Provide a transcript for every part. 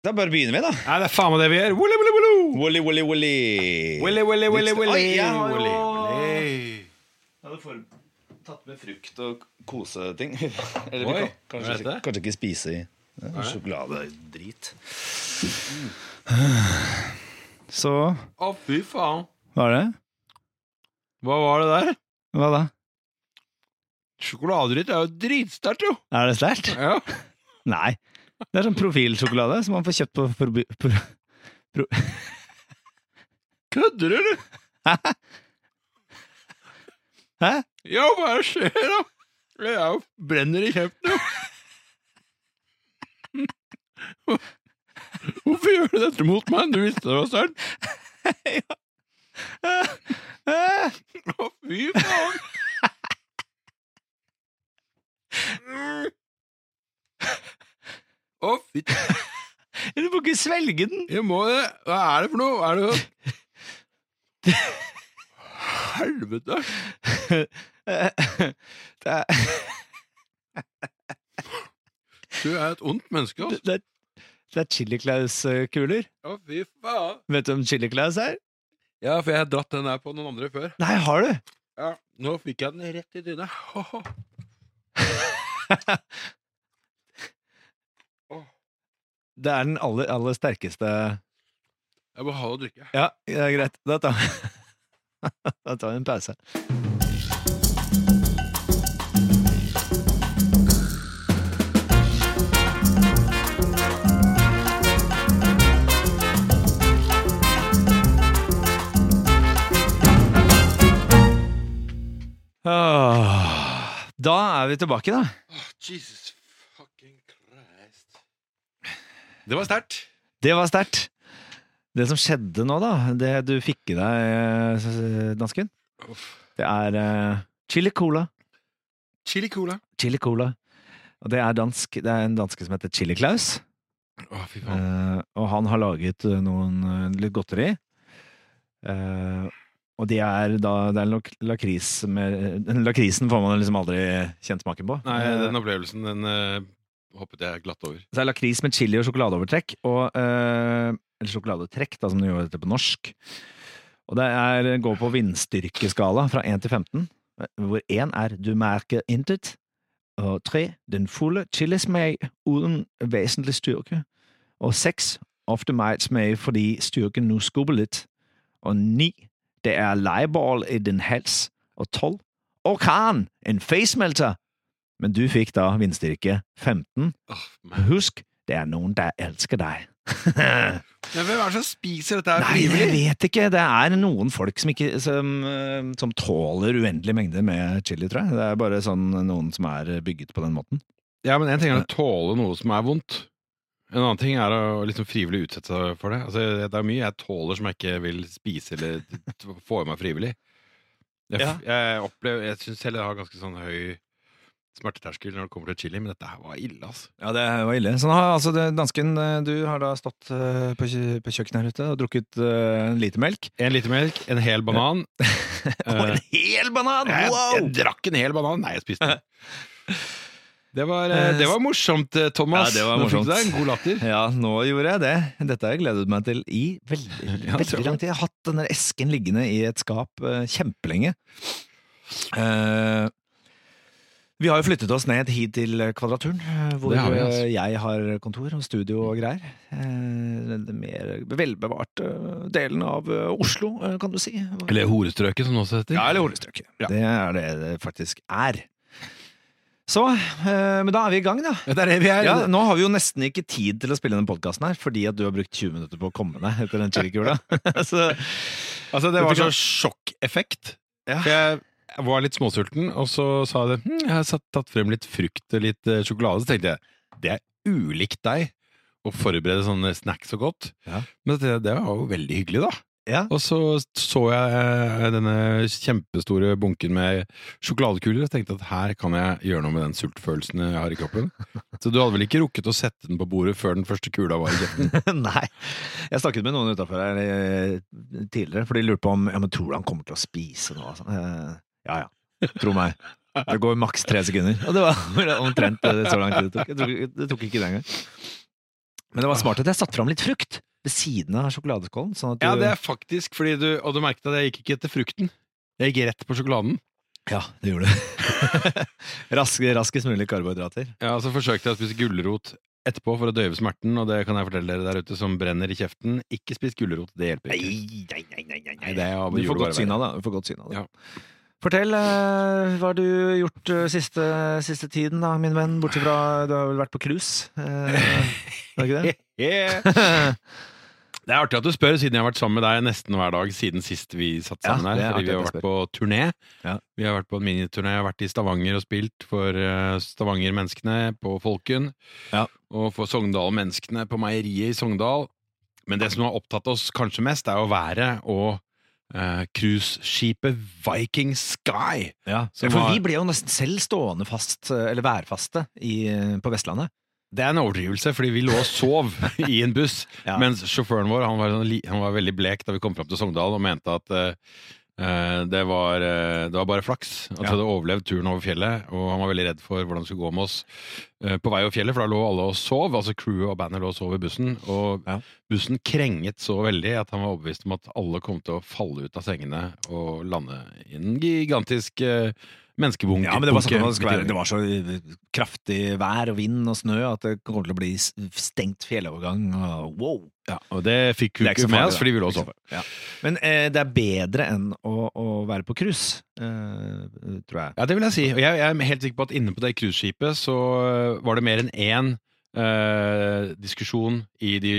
Da bare begynner vi, da. Nei, det er faen meg det vi gjør. Willy, willy, willy. Wolly, wolly, wolly. Willy, willy, willy, willy. Oi, ja, Willy, willy. Jeg hadde for... tatt med frukt og koseting. Eller Oi, kan, kanskje, ikke, kanskje ikke spise i sjokoladedrit. Så Å, fy faen. Hva er det? Hva var det der? Hva da? Sjokoladeritt er jo dritsterkt, jo. Er det sterkt? Ja. Nei. Det er sånn profilsjokolade som man får kjøpt på forby... Pro, pro, Kødder du, eller? hæ? Ja, hva er det skjer, da? Jeg er jo brenner i kjeften, jo. Hvorfor gjør du dette mot meg? Du visste det var sterkt. Å, fy faen. Å, fy Du må ikke svelge den! Jeg må det. Hva er det for noe? Er det Helvete. Det er, Du er et ondt menneske, altså. det er, det er Chili Claus-kuler. Å, fy faen. Vet du om Chili Claus er? Ja, for jeg har dratt den der på noen andre før. Nei, har du? Ja, Nå fikk jeg den rett i trynet. Det er den aller, aller sterkeste Jeg må ha å drikke. Ja, det er greit. Da tar, da tar vi en pause. Da er vi tilbake, da. Oh, Jesus Det var sterkt. Det var sterkt. Det som skjedde nå, da, det du fikk i deg, eh, dansken, det er eh, chili cola. Chili cola. Chili cola. Og det er, dansk, det er en danske som heter Chili Claus. Å, fy faen. Uh, og han har laget noen uh, litt godteri. Og de er da Det er nok lakris med den Lakrisen får man liksom aldri kjent smaken på. Nei, den opplevelsen, den hoppet jeg glatt over. Så er lakris med chili og sjokoladeovertrekk. Og, eh, eller sjokoladetrekk, da, som du gjør dette på norsk. Og det er, går på vindstyrkeskala fra 1 til 15, hvor 1 er du merker intet, og 3 den fulle chilismak uten vesentlig styrke, og 6 ofte meget smag fordi styrken nå skubber litt, og 9 det er leieball i din hals, og 12 orkan, en facemelter. Men du fikk da vindstyrke 15, Oh. Husk, det er noen der elsker deg. Men hvem er det som spiser dette her Nei, jeg vet ikke. Det er noen folk som, ikke, som, eh, som tåler uendelige mengder med chili, tror jeg. Det er bare sånn noen som er bygget på den måten. Ja, men En ting er å tåle noe som er vondt. En annen ting er å liksom frivillig utsette seg for det. Altså, det er mye jeg tåler som jeg ikke vil spise eller få i meg frivillig. Jeg, Ja. jeg opplever, jeg syns selv jeg har ganske sånn høy smerteterskel når det kommer til chili, men dette her var ille, altså. Ja, det var ille. Så nå har altså det, dansken, eh, du har da stått uh, på, på kjøkkenet her ute og drukket uh, en liter melk. En liter melk, en hel banan. Og en hel banan! Wow! jeg drakk en hel banan! Nei, jeg spiste den. Det var, det var morsomt, Thomas. Ja, det var Nå fikk morsomt. du deg en god latter. Ja, nå gjorde jeg det. Dette har jeg gledet meg til i veldig, veldig lang tid. Jeg har hatt denne esken liggende i et skap kjempelenge. Eh, vi har jo flyttet oss ned hit til Kvadraturen, eh, hvor har vi, altså. jeg har kontor og studio og greier. Eh, den mer velbevarte delen av Oslo, kan du si. Eller horestrøket, som det også heter. Ja, eller Horestrøket. Ja. Det er det det faktisk er. Så, men da er vi i gang, da. Det er det vi er. Ja, nå har vi jo nesten ikke tid til å spille denne podkasten her, fordi at du har brukt 20 minutter på å komme deg etter den chilikula. Altså, det var så sjokkeffekt. Ja. For jeg jeg var litt småsulten, og så sa jeg det. Hm, jeg har tatt frem litt frukt og litt eh, sjokolade. Så tenkte jeg det er ulikt deg å forberede sånne snacks så godt. Ja. Men det, det var jo veldig hyggelig, da. Ja. Og så så jeg eh, denne kjempestore bunken med sjokoladekuler og tenkte at her kan jeg gjøre noe med den sultfølelsen jeg har i kroppen. Så du hadde vel ikke rukket å sette den på bordet før den første kula var i kjeften? Nei. Jeg snakket med noen utafor her eh, tidligere, for de lurte på om ja, men tror du han kommer til å spise noe. Altså. Ja ja, tro meg. Det går maks tre sekunder. Og det var omtrent så lang tid det tok. Jeg tror, det tok ikke det engang. Men det var smart at jeg satte fram litt frukt ved siden av sjokoladeskålen. Sånn at du, Ja, det er faktisk fordi du Og du merket at jeg gikk ikke etter frukten. Jeg gikk rett på sjokoladen. Ja, det gjorde du. Rask, raskest mulig karbohydrater. Ja, Så forsøkte jeg å spise gulrot etterpå for å døyve smerten, og det kan jeg fortelle dere der ute som brenner i kjeften. Ikke spis gulrot, det hjelper ikke. Nei, nei, nei, nei, nei, Nei, det Du får godt syn av det. Du får godt syn av det. Ja. Fortell, eh, hva har du gjort eh, siste, siste tiden, da, min venn? Bortsett fra du har vel vært på cruise? Eh, var det ikke det? Det er artig at du spør, siden jeg har vært sammen med deg nesten hver dag siden sist vi satt sammen er her. Fordi vi har vært på turné. Ja. Vi har vært på en miniturné, har vært i Stavanger og spilt for Stavanger-menneskene på Folken. Ja. Og for Sogndal-menneskene på meieriet i Sogndal. Men det som har opptatt oss kanskje mest, er jo været og cruiseskipet Viking Sky. Ja, for var- vi ble jo nesten selv stående fast, eh, eller værfaste, i, eh, på Vestlandet. Det er en overdrivelse, fordi vi lå og sov i en buss. Ja. Mens sjåføren vår han var, sånn han var veldig blek da vi kom fram til Sogndal og mente at eh, eh, det, var, eh, det var bare flaks at vi Ja. hadde overlevd turen over fjellet. Og han var veldig redd for hvordan det skulle gå med oss eh, på vei over fjellet, for da lå alle og sov. Altså crewet og bandet lå og sov i bussen. Og Ja. bussen krenget så veldig at han var overbevist om at alle kom til å falle ut av sengene og lande i en gigantisk uh, menneskebunke. Ja, men det var, sånn det, være, det var så eh, kraftig vær og vind og snø at det kommer til å bli stengt fjellovergang. Wow! Ja, og det fikk hun ikke med oss, fordi vi lå og sov. Ja. Men eh, det er bedre enn å, å være på cruise, eh, tror jeg. Ja, det vil jeg si. Og jeg, jeg er helt sikker på at inne på det cruiseskipet så øh, var det mer enn én Eh, diskusjon i de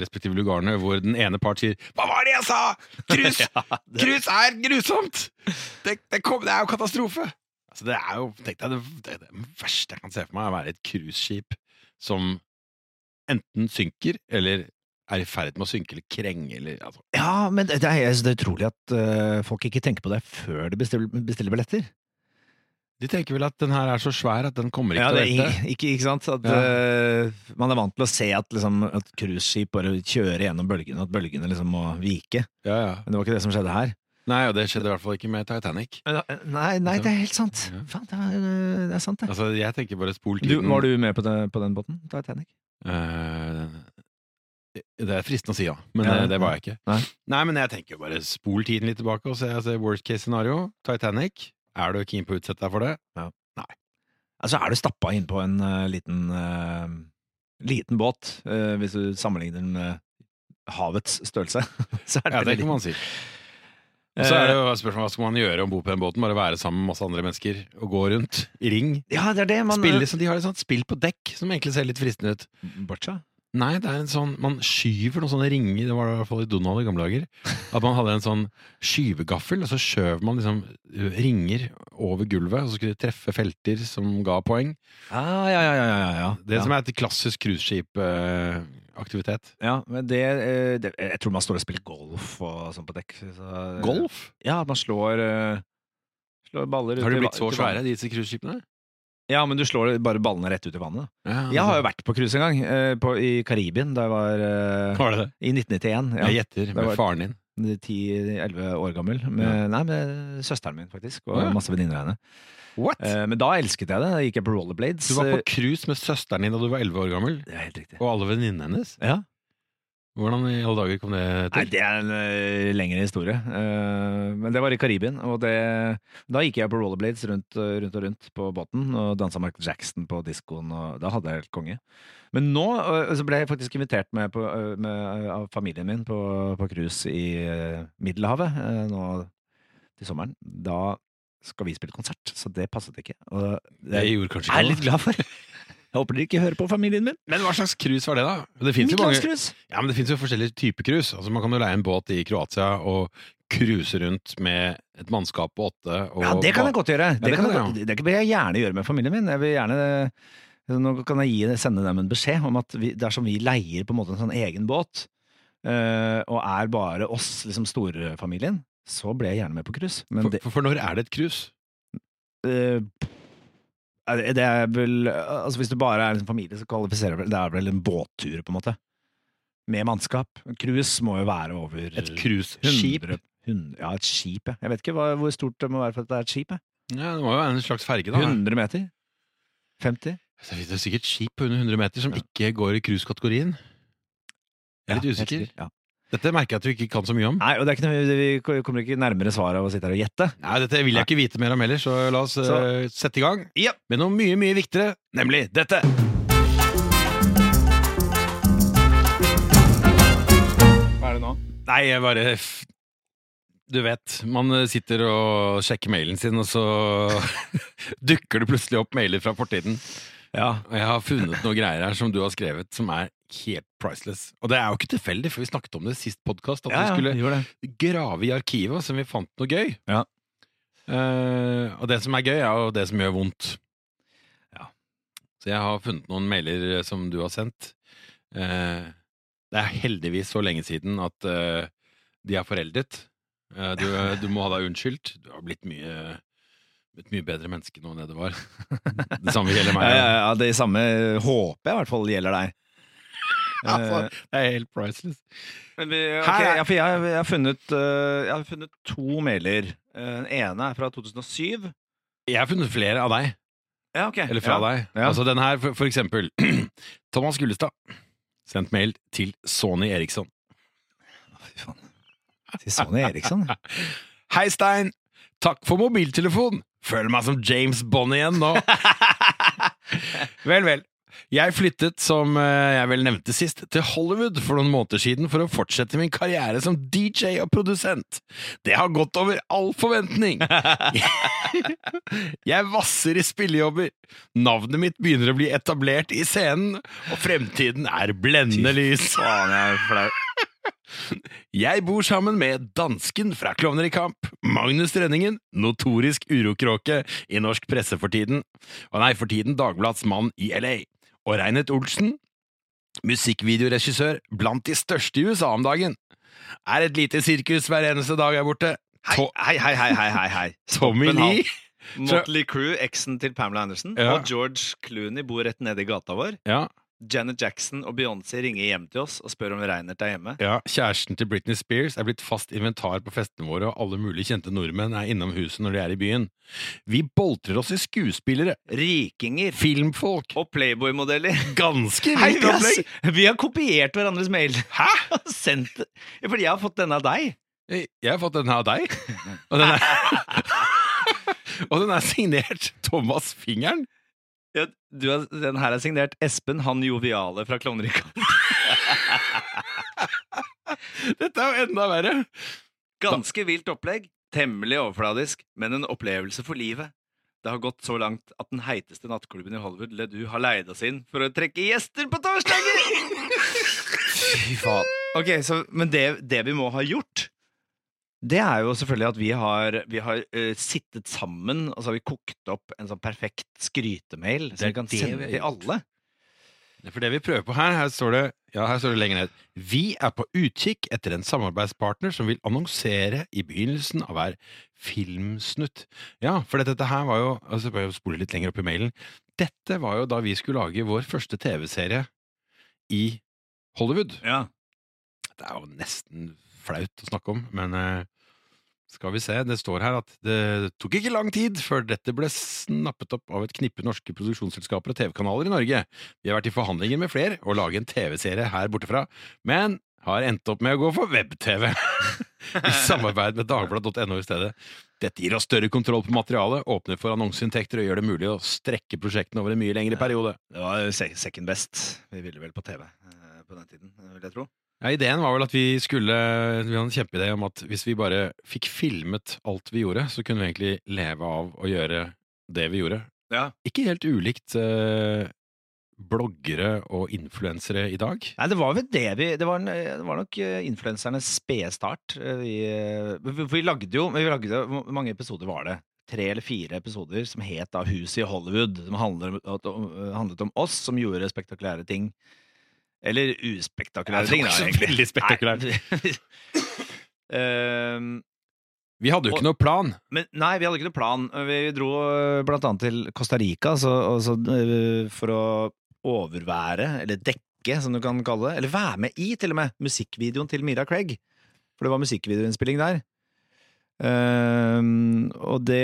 respektive lugarene hvor den ene part sier 'Hva var det jeg sa?! Cruise Cruise er grusomt! Det, det, kom, det er jo katastrofe!' Altså, det er jo tenk deg, det, det, det verste jeg kan se for meg, er å være et cruiseskip som enten synker, eller er i ferd med å synke, eller krenge, eller altså. Ja, men det er, det er utrolig at uh, folk ikke tenker på det før de bestiller, bestiller billetter. De tenker vel at den her er så svær at den kommer ikke Ja, til å er- ikke, ikke sant? At, Ja. uh, man er vant til å se at, liksom, bare kjører gjennom bølgene, at bølgene liksom må vike. Ja, ja. Men det var ikke det som skjedde her. Nei, og det skjedde i hvert fall ikke med Titanic. Nei, nei det er helt sant. Ja. Faen, det, er, det er sant, det. Altså, jeg tenker bare spol Du, tiden. var du med på, det, på den båten? Titanic? Uh, det er fristende å si ja, men Ja, det, det var jeg ikke. Nei. men jeg tenker bare spol tiden litt tilbake og se altså, worst case scenario. Titanic. Er du keen på å utsette deg for det? Nei Altså, er du stappa inn på en uh, liten, uh, liten båt, eh, hvis du sammenligner den med havets størrelse, så er det, Ja, det kan man si. Så er det jo spørsmålet hva skal man gjøre om bord på den båten? Bare være sammen med masse andre mennesker og gå rundt i ring? Ja, det er det man Spille de har et sånt spill på dekk, som egentlig ser litt fristende ut. Boccia? Nei, det er en sånn Man skyver noen sånne ringer, det var det i hvert fall i Donald i gamle dager. At man hadde en sånn skyvegaffel, og så skjøv man liksom uh, ringer over gulvet, og så skulle de treffe felter som ga poeng. Ah, ja, ja, ja, ja, ja. Det ja. som er et klassisk cruiseskipaktivitet. Ja, men det, eh, det Jeg tror man står og spiller golf og sånn på dekk. Så, Golf? Ja, man slår eh, Slår baller ut Har de blitt så svære, disse cruiseskipene? Ja, men du slår bare ballene rett ut i vannet. Ja, Jeg har jo vært på cruise en gang, eh, på, i Karibien, da jeg var Var det det? I 1991. Ja. Jeg gjetter med var- faren din. 10-11 år gammel. Med, Nei, med søsteren min, faktisk. Og ja. masse venninner av henne. What? Eh, men da elsket jeg det. Da gikk jeg på rollerblades. Du var på cruise med søsteren din da du var 11 år gammel, Det er helt riktig. og alle venninnene hennes? Ja. Hvordan i alle dager kom det til? Nei, det er en uh, lengre historie. Uh, men det var i Karibien, og det, da gikk jeg på rollerblades rundt, rundt og rundt på båten og dansa Mark Jackson på diskoen, og da hadde jeg helt konge. Men nå eh, så ble jeg faktisk invitert med, på, eh, med, av familien min på, på cruise i Middelhavet nå til sommeren. Da skal vi spille konsert, så det passet ikke. Og Det jeg gjorde kanskje er jeg litt glad for. Jeg håper dere ikke hører på familien min. Men hva slags cruise var det, da? Det finnes jo mange Ja, men det finnes jo forskjellige typer cruise. Altså, man kan jo leie en båt i Kroatia og cruise rundt med et mannskap på åtte. Og Ja, det kan jeg godt gjøre. Det, det kan kan jeg, godt- det vil jeg gjerne gjøre med familien min. Jeg vil gjerne Nå kan jeg gi, sende dem en beskjed om at vi, dersom vi leier på en måte en sånn egen båt, øh, og er bare oss, liksom storfamilien, så blir jeg gjerne med på cruise. For, for, for når er det et cruise? er det er vel Altså Hvis du bare er en familie, så kvalifiserer det Det er vel en båttur, på en måte. Med mannskap. Cruise må jo være over Et cruiseskip? 100 100 Ja, et skip, ja. Jeg vet ikke hva, hvor stort det må være for at det er et skip. jeg. Ja, det må jo være en slags ferge, da. 100 meter? 50? Det er sikkert skip på under 100 meter som ikke går i cruisekategorien. Jeg er litt usikker. sikkert, Ja. Dette merker jeg at du ikke kan så mye om. Nei, og det er ikke noe, vi kommer ikke nærmere svaret av å sitte her og gjette. Nei, dette vil jeg ikke vite mer om heller, så la oss eh, sette i gang Ja. med noe mye, mye viktigere, nemlig dette. Hva er det nå? Nei, jeg bare Du vet, man sitter og sjekker mailen sin, og så dukker det plutselig opp mailer fra fortiden. Ja. Og jeg har funnet noen greier her som du har skrevet, som er helt priceless. Og det er jo ikke tilfeldig, for vi snakket om det i sist podkast, at Ja, vi skulle gjorde grave i arkivet, så vi fant noe gøy. Ja. Uh, og det som er gøy, er jo det som gjør vondt. Ja. Så jeg har funnet noen mailer som du har sendt. Uh, det er heldigvis så lenge siden at uh, de er foreldet. Du, du må ha deg unnskyldt. Du har blitt mye, blitt mye bedre menneske nå enn det det var. Det samme gjelder meg. ja, ja, det samme håper jeg i hvert fall gjelder deg. Altså, Eh, det er helt priceless. Men vi, okay. Her er- ja, for jeg, jeg, har funnet, eh, jeg har funnet to mailer. Eh, Den ene er fra 2007. Jeg har funnet flere av deg. Ja, okay. Eller fra ja. deg. Ja. Altså den her, for, for eksempel. Thomas Gullestad. Sendt mail til Sony Eriksson. Fy faen. Til Sony Eriksson. ja. Hei, Stein! Takk for mobiltelefon! Føler meg som James Bond igjen nå. vel, vel. Jeg flyttet, som eh, jeg vel nevnte sist, til Hollywood for noen måneder siden for å fortsette min karriere som DJ og produsent. Det har gått over all forventning! Jeg vasser i spillejobber. Navnet mitt begynner å bli etablert i scenen, og fremtiden er blendende lys. Faen, jeg er flau. Jeg bor sammen med dansken fra Klovner i kamp, Magnus Rønningen, notorisk urokråke i norsk presse for tiden, og nei, for tiden Dagbladets mann i LA, og Reinert Olsen, musikkvideoregissør blant de største i USA om dagen. Er et lite sirkus hver eneste dag her borte. Hei, hei, hei, hei, hei, hei, hei. Tommy Lee. Motley Crew, eksen til Pamela Anderson, Ja. og George Clooney bor rett nede i gata vår. Ja, Janet Jackson og Beyoncé ringer hjem til oss og spør om Reinert er hjemme. ja, kjæresten til Britney Spears er blitt fast inventar på festene våre, og alle mulige kjente nordmenn er innom huset når de er i byen. Vi boltrer oss i skuespillere, Rikinger filmfolk, og Playboy-modeller. ganske vilt vi, har, opplegg! vi har kopiert hverandres mail. Hæ? Sendt Fordi jeg har fått denne av deg. Jeg har fått denne av deg, og den er, og den er signert Thomas Fingeren. Ja, du den her er signert Espen, han joviale fra Klovnerika. Dette er jo enda verre. Ganske vilt opplegg. Temmelig overfladisk, men en opplevelse for livet. Det har gått så langt at den heiteste nattklubben i Hollywood, Ledu, har leid oss inn for å trekke gjester på torsdager! Fy faen. Ok, så, Men det, det vi må ha gjort, det er jo selvfølgelig at vi har, vi har uh, sittet sammen og så har vi kokt opp en sånn perfekt skrytemail som vi kan det sende vi alle. Det er. For det vi prøver på her, her står det ja, her står det lenger ned. Vi er på utkikk etter en samarbeidspartner som vil annonsere i begynnelsen av hver filmsnutt. Ja, for dette her var jo altså bare spole litt lenger opp i mailen. Dette var jo da vi skulle lage vår første TV-serie i Hollywood. Ja. Det er jo nesten flaut å snakke om, men eh, skal vi se. Det står her at det tok ikke lang tid før dette ble snappet opp av et knippe norske produksjonsselskaper og TV-kanaler i Norge. Vi har vært i forhandlinger med flere og lage en TV-serie her bortefra, men har endt opp med å gå for web-TV. I samarbeid med dagbladet.no i stedet. Dette gir oss større kontroll på materialet, åpner for annonseinntekter og gjør det mulig å strekke prosjektene over en mye lengre periode. Det var second best. Vi ville vel på TV eh, på den tiden, vil jeg tro. Ja, ideen var vel at vi skulle Vi hadde en kjempeidé om at hvis vi bare fikk filmet alt vi gjorde, så kunne vi egentlig leve av å gjøre det vi gjorde. Ja. Ikke helt ulikt eh, bloggere og influensere i dag. Nei, det var vel det vi Det var, det var nok eh, influensernes spede start. Eh, Vi, eh, vi, vi lagde jo vi lagde, Hvor mange episoder var det? Tre eller fire episoder som het da Huset i Hollywood. Som handlet om- handlet om oss som gjorde spektakulære ting. Eller uspektakulære ting, da. egentlig. veldig spektakulært. Ehm, Vi hadde jo Og- ikke noe plan. Men nei, vi hadde ikke noe plan. Vi dro eh, blant annet til Costa Rica så, så, eh, for å overvære, eller dekke, som du kan kalle det, eller være med i, til og med, musikkvideoen til Mira Craig. For det var musikkvideoinnspilling der. Ehm, og det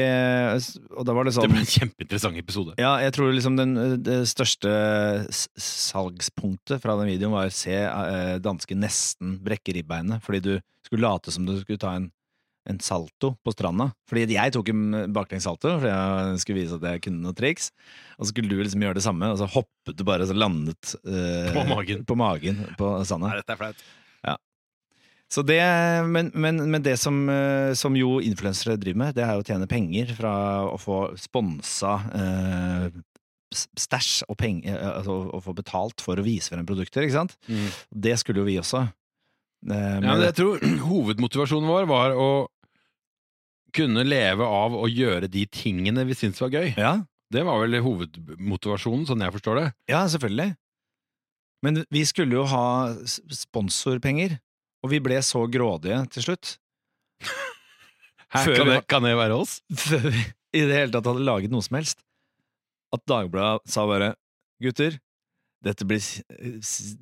Og da var det sånn Det sånn ble en kjempeinteressant episode. Ja, jeg tror liksom den, det største salgspunktet fra den videoen var å se eh, danske nesten brekke ribbeinet, fordi du skulle late som du skulle ta en, en salto på stranda. Fordi jeg tok en baklengs salto, fordi jeg skulle vise at jeg kunne noen triks. Og så skulle du liksom gjøre det samme, og så hoppet du bare, og landet uh, På magen. på, magen på sanda. dette er flaut. Så det, men, men, men det som, eh, som jo influensere driver med, det er jo å tjene penger fra å få sponsa eh, stæsj og penger, eh, altså å få betalt for å vise frem produkter, ikke sant? Det skulle jo vi også. Eh, Ja, jeg tror hovedmotivasjonen vår var å kunne leve av å gjøre de tingene vi syntes var gøy. ja, Det var vel hovedmotivasjonen, sånn jeg forstår det. ja, selvfølgelig. Men vi skulle jo ha sponsorpenger, og vi ble så grådige til slutt. Her kan, det, kan det være oss? før vi i det hele tatt hadde laget noe som helst, at Dagbladet sa bare Gutter, dette blir,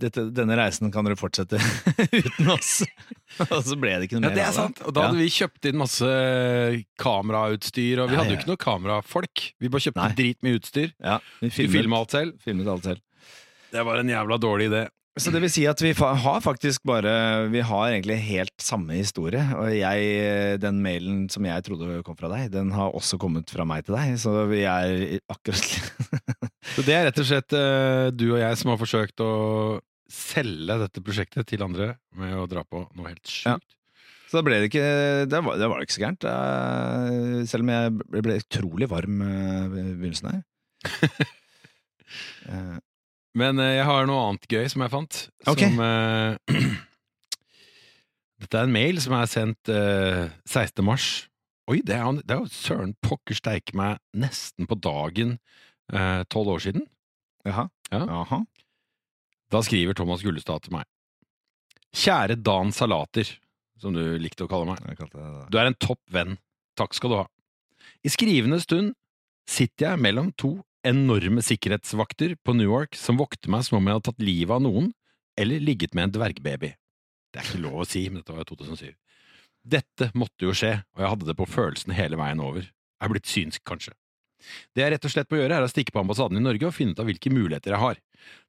dette, denne reisen kan dere fortsette uten oss. Og så ble det ikke noe mer Ja, det er sant. Og da hadde vi kjøpt inn masse kamerautstyr, og vi Ja, hadde ja. jo ikke noe kamerafolk. Vi bare kjøpte Nei. dritmye utstyr. Ja, vi Vi filma alt selv. filmet alt selv. Det var en jævla dårlig idé. Så det vil si at vi har faktisk bare Vi har egentlig helt samme historie. Og jeg, den mailen som jeg trodde kom fra deg, den har også kommet fra meg til deg. Så vi er akkurat Så det er rett og slett eh, du og jeg som har forsøkt å selge dette prosjektet til andre med å dra på noe helt Ja. Så da ble det ikke Det var, det var ikke så gærent. eh, Selv om jeg ble, utrolig varm eh, i begynnelsen her. Eh, Men eh, jeg har noe annet gøy som jeg fant. Okay. Som uh, Dette er en mail som er sendt uh, 16. mars. Oi, det er, det er jo søren pokker steike meg nesten på dagen eh, tolv år siden. Jaha. Ja. Jaha. Da skriver Thomas Gullestad til meg. Kjære Dan Salater, som du likte å kalle meg. Du er en topp venn. Takk skal du ha. I skrivende stund sitter jeg mellom to enorme sikkerhetsvakter på Newark som vokter meg som om jeg hadde tatt livet av noen, eller ligget med en dvergbaby. Det er ikke lov å si, men dette var jo 2007. Dette måtte jo skje, og jeg hadde det på følelsen hele veien over. Jeg er blitt synsk, kanskje. Det jeg rett og slett må gjøre, er å stikke på ambassaden i Norge og finne ut av hvilke muligheter jeg har.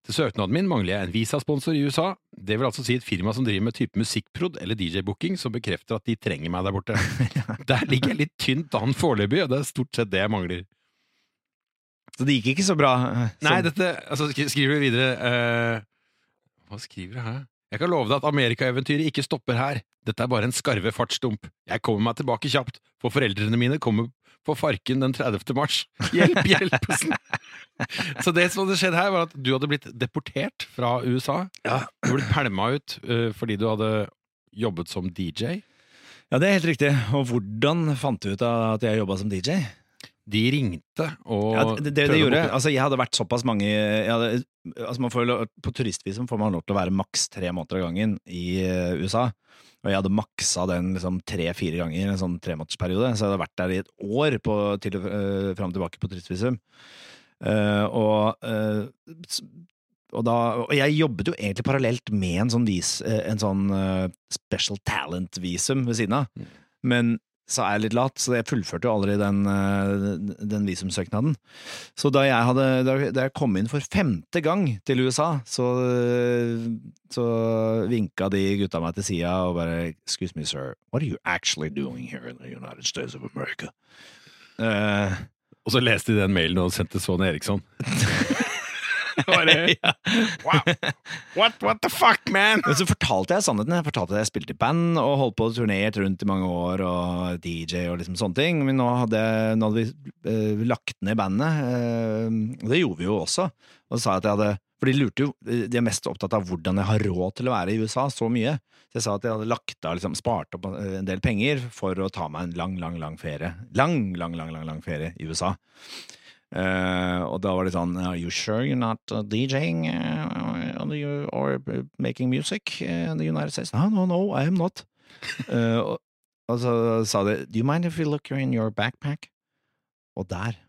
Til søknaden min mangler jeg en visasponsor i USA, det vil altså si et firma som driver med type musikkprod eller DJ-booking som bekrefter at de trenger meg der borte. Der ligger jeg litt tynt an foreløpig, og det er stort sett det jeg mangler. Så det gikk ikke så bra. eh, Nei, dette altså, skriver vi videre uh, Hva skriver jeg her? Jeg kan love deg at amerikaeventyret ikke stopper her. Dette er bare en skarve fartsdump. Jeg kommer meg tilbake kjapt, for foreldrene mine kommer på Farken den 30. mars. Hjelp, hjelp! Så det som hadde skjedd her, var at du hadde blitt deportert fra USA. Ja. Du ble pælma ut uh, fordi du hadde jobbet som DJ. Ja, det er helt riktig. Og hvordan fant du ut at jeg jobba som DJ? De ringte og Ja, det, det, prøvde gjorde jeg. Altså, jeg hadde vært såpass mange jeg hadde, altså man får, På turistvisum får man lov til å være maks tre måneder av gangen i eh, USA. Og jeg hadde maksa den liksom tre-fire ganger, en sånn tremånedersperiode. Så jeg hadde vært der i et år på, til, uh, fram og tilbake på turistvisum. Uh, og, uh, og, da, og jeg jobbet jo egentlig parallelt med en sånn, vis, eh, en sånn eh, special talent-visum ved siden av. Men så er jeg litt lat, så jeg fullførte jo aldri den, eh, den visumsøknaden. Så da jeg, hadde, da jeg kom inn for femte gang til USA, så, så vinka de gutta meg til sida og bare Excuse me, sir, what are you actually doing here in the United States of America? Uh, Og så leste de den mailen og sendte Sonny Eriksson. Bare, wow. what, what the fuck, man? Men så fortalte jeg sannheten. Jeg fortalte at jeg spilte i band og holdt på turnert rundt i mange år og DJ og liksom sånne ting. Men nå hadde, nå hadde vi eh, lagt ned bandet, eh, og det gjorde vi jo også. Og så sa jeg at jeg hadde For de lurte jo De er mest opptatt av hvordan jeg har råd til å være i USA så mye. Så jeg sa at jeg hadde lagt av, liksom spart opp eh, en del penger for å ta meg en lang, lang, lang ferie. Lang, lang, lang, lang, lang ferie i USA. Eh, og da var det sånn Are you sure you're not uh, DJing uh, you, or making music in the United States? No, no, no, I am not. uh, og så sa de Do you mind if we look in your backpack? Og der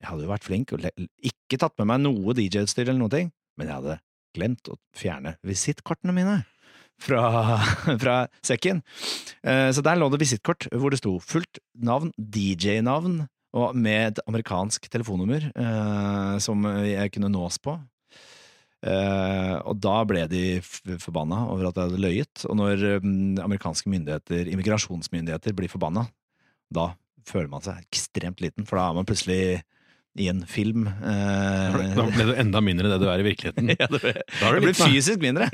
Jeg hadde jo vært flink og ikke tatt med meg noe DJ-utstyr eller noe, ting, men jeg hadde glemt å fjerne visittkortene mine. fra, fra sekken. Uh, Så der lå det visittkort hvor det sto fullt navn, DJ-navn, og med et amerikansk telefonnummer eh, som jeg kunne nås på. Eh, og da ble de forbanna over at jeg hadde løyet. Og når mm, amerikanske myndigheter, immigrasjonsmyndigheter blir forbanna, da føler man seg ekstremt liten, for da er man plutselig i en film. eh, Da ble du enda mindre enn det du er i virkeligheten. ja, det ble, Da er det du ble fysisk mindre.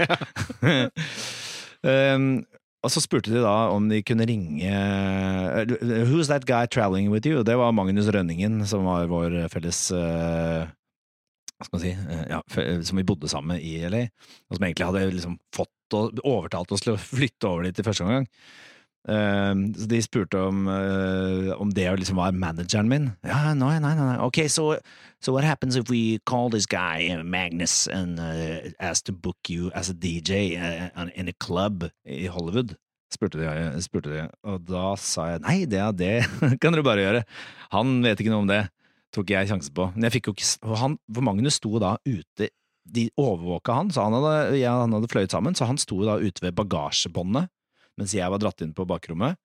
um, og så spurte de da om de kunne ringe Who's that guy traveling with you? Det var Magnus Rønningen, som var vår felles uh, Hva skal man si eh, ja, Som vi bodde sammen med i LA. Og som egentlig hadde liksom fått og overtalt oss til å flytte over dit i første omgang. Um, så de spurte om, eh, om det liksom var manageren min. Ja, nei, nei, nei. Ok, so, so what happens if we call this guy uh, Magnus and uh, ask to book you as a DJ in a club i Hollywood? Spurte de, spurte de, og da sa jeg nei, det, det kan dere bare gjøre. Han vet ikke noe om det. Tok jeg sjansen på. Men jeg fikk jo ikke han, For Magnus sto da ute De overvåka han, så han hadde, ja, han hadde fløyet sammen, så han sto da ute ved bagasjebåndet mens jeg var dratt inn på bakrommet.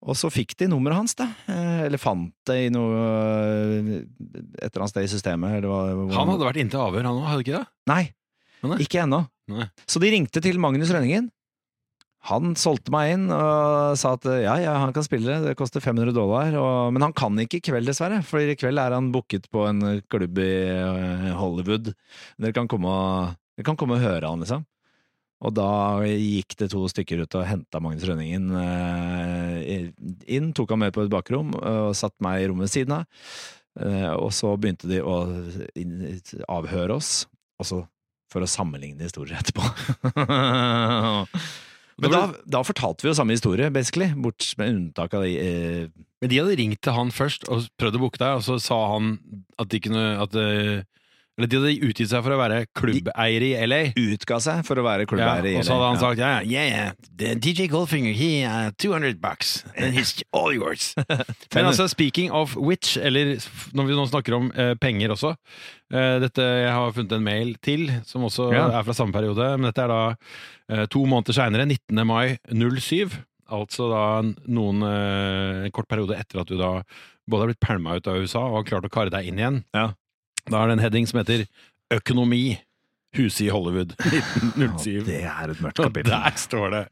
Og så fikk de nummeret hans, da. Eh, Eller fant det i noe eh, Et eller annet sted i systemet. Han hadde vært inntil avhør, han òg, hadde ikke det? Nei, Nei. ikke ennå. Så de ringte til Magnus Rønningen. Han solgte meg inn og sa at ja, ja, han kan spille, det koster 500 dollar. Og, men han kan ikke i kveld, dessverre, for i kveld er han booket på en klubb i eh, Hollywood. Dere kan komme og, dere kan komme og høre han, liksom. Og da gikk det to stykker ut og henta Magnus Rønningen eh, inn, tok han med på et bakrom og satt meg i rommet ved siden av. Eh, Og så begynte de å avhøre oss, også for å sammenligne historier etterpå. Men da, da fortalte vi jo samme historie, basically, bort med unntak av de eh, Men de hadde ringt til han først og prøvd å booke deg, og så sa han at de kunne at, eh, Eller de hadde utgitt seg for å være klubbeier i LA. utga seg for å være klubbeier i og så hadde han sagt ja, yeah, yeah, DJ Goldfinger, he uh, 200 bucks, and he's all yours. Men altså, speaking of which, eller når vi nå snakker om uh, penger også uh, dette, Jeg har funnet en mail til, som også Ja. er fra samme periode, men dette er da eh, to måneder seinere, 19. mai 07. Altså da noen en kort periode etter at du da både har blitt pælma ut av USA og har klart å kare deg inn igjen. Ja. Da er det en heading som heter Økonomi. Huset i Hollywood. 1907. Det er et mørkt Og kapittel. der står det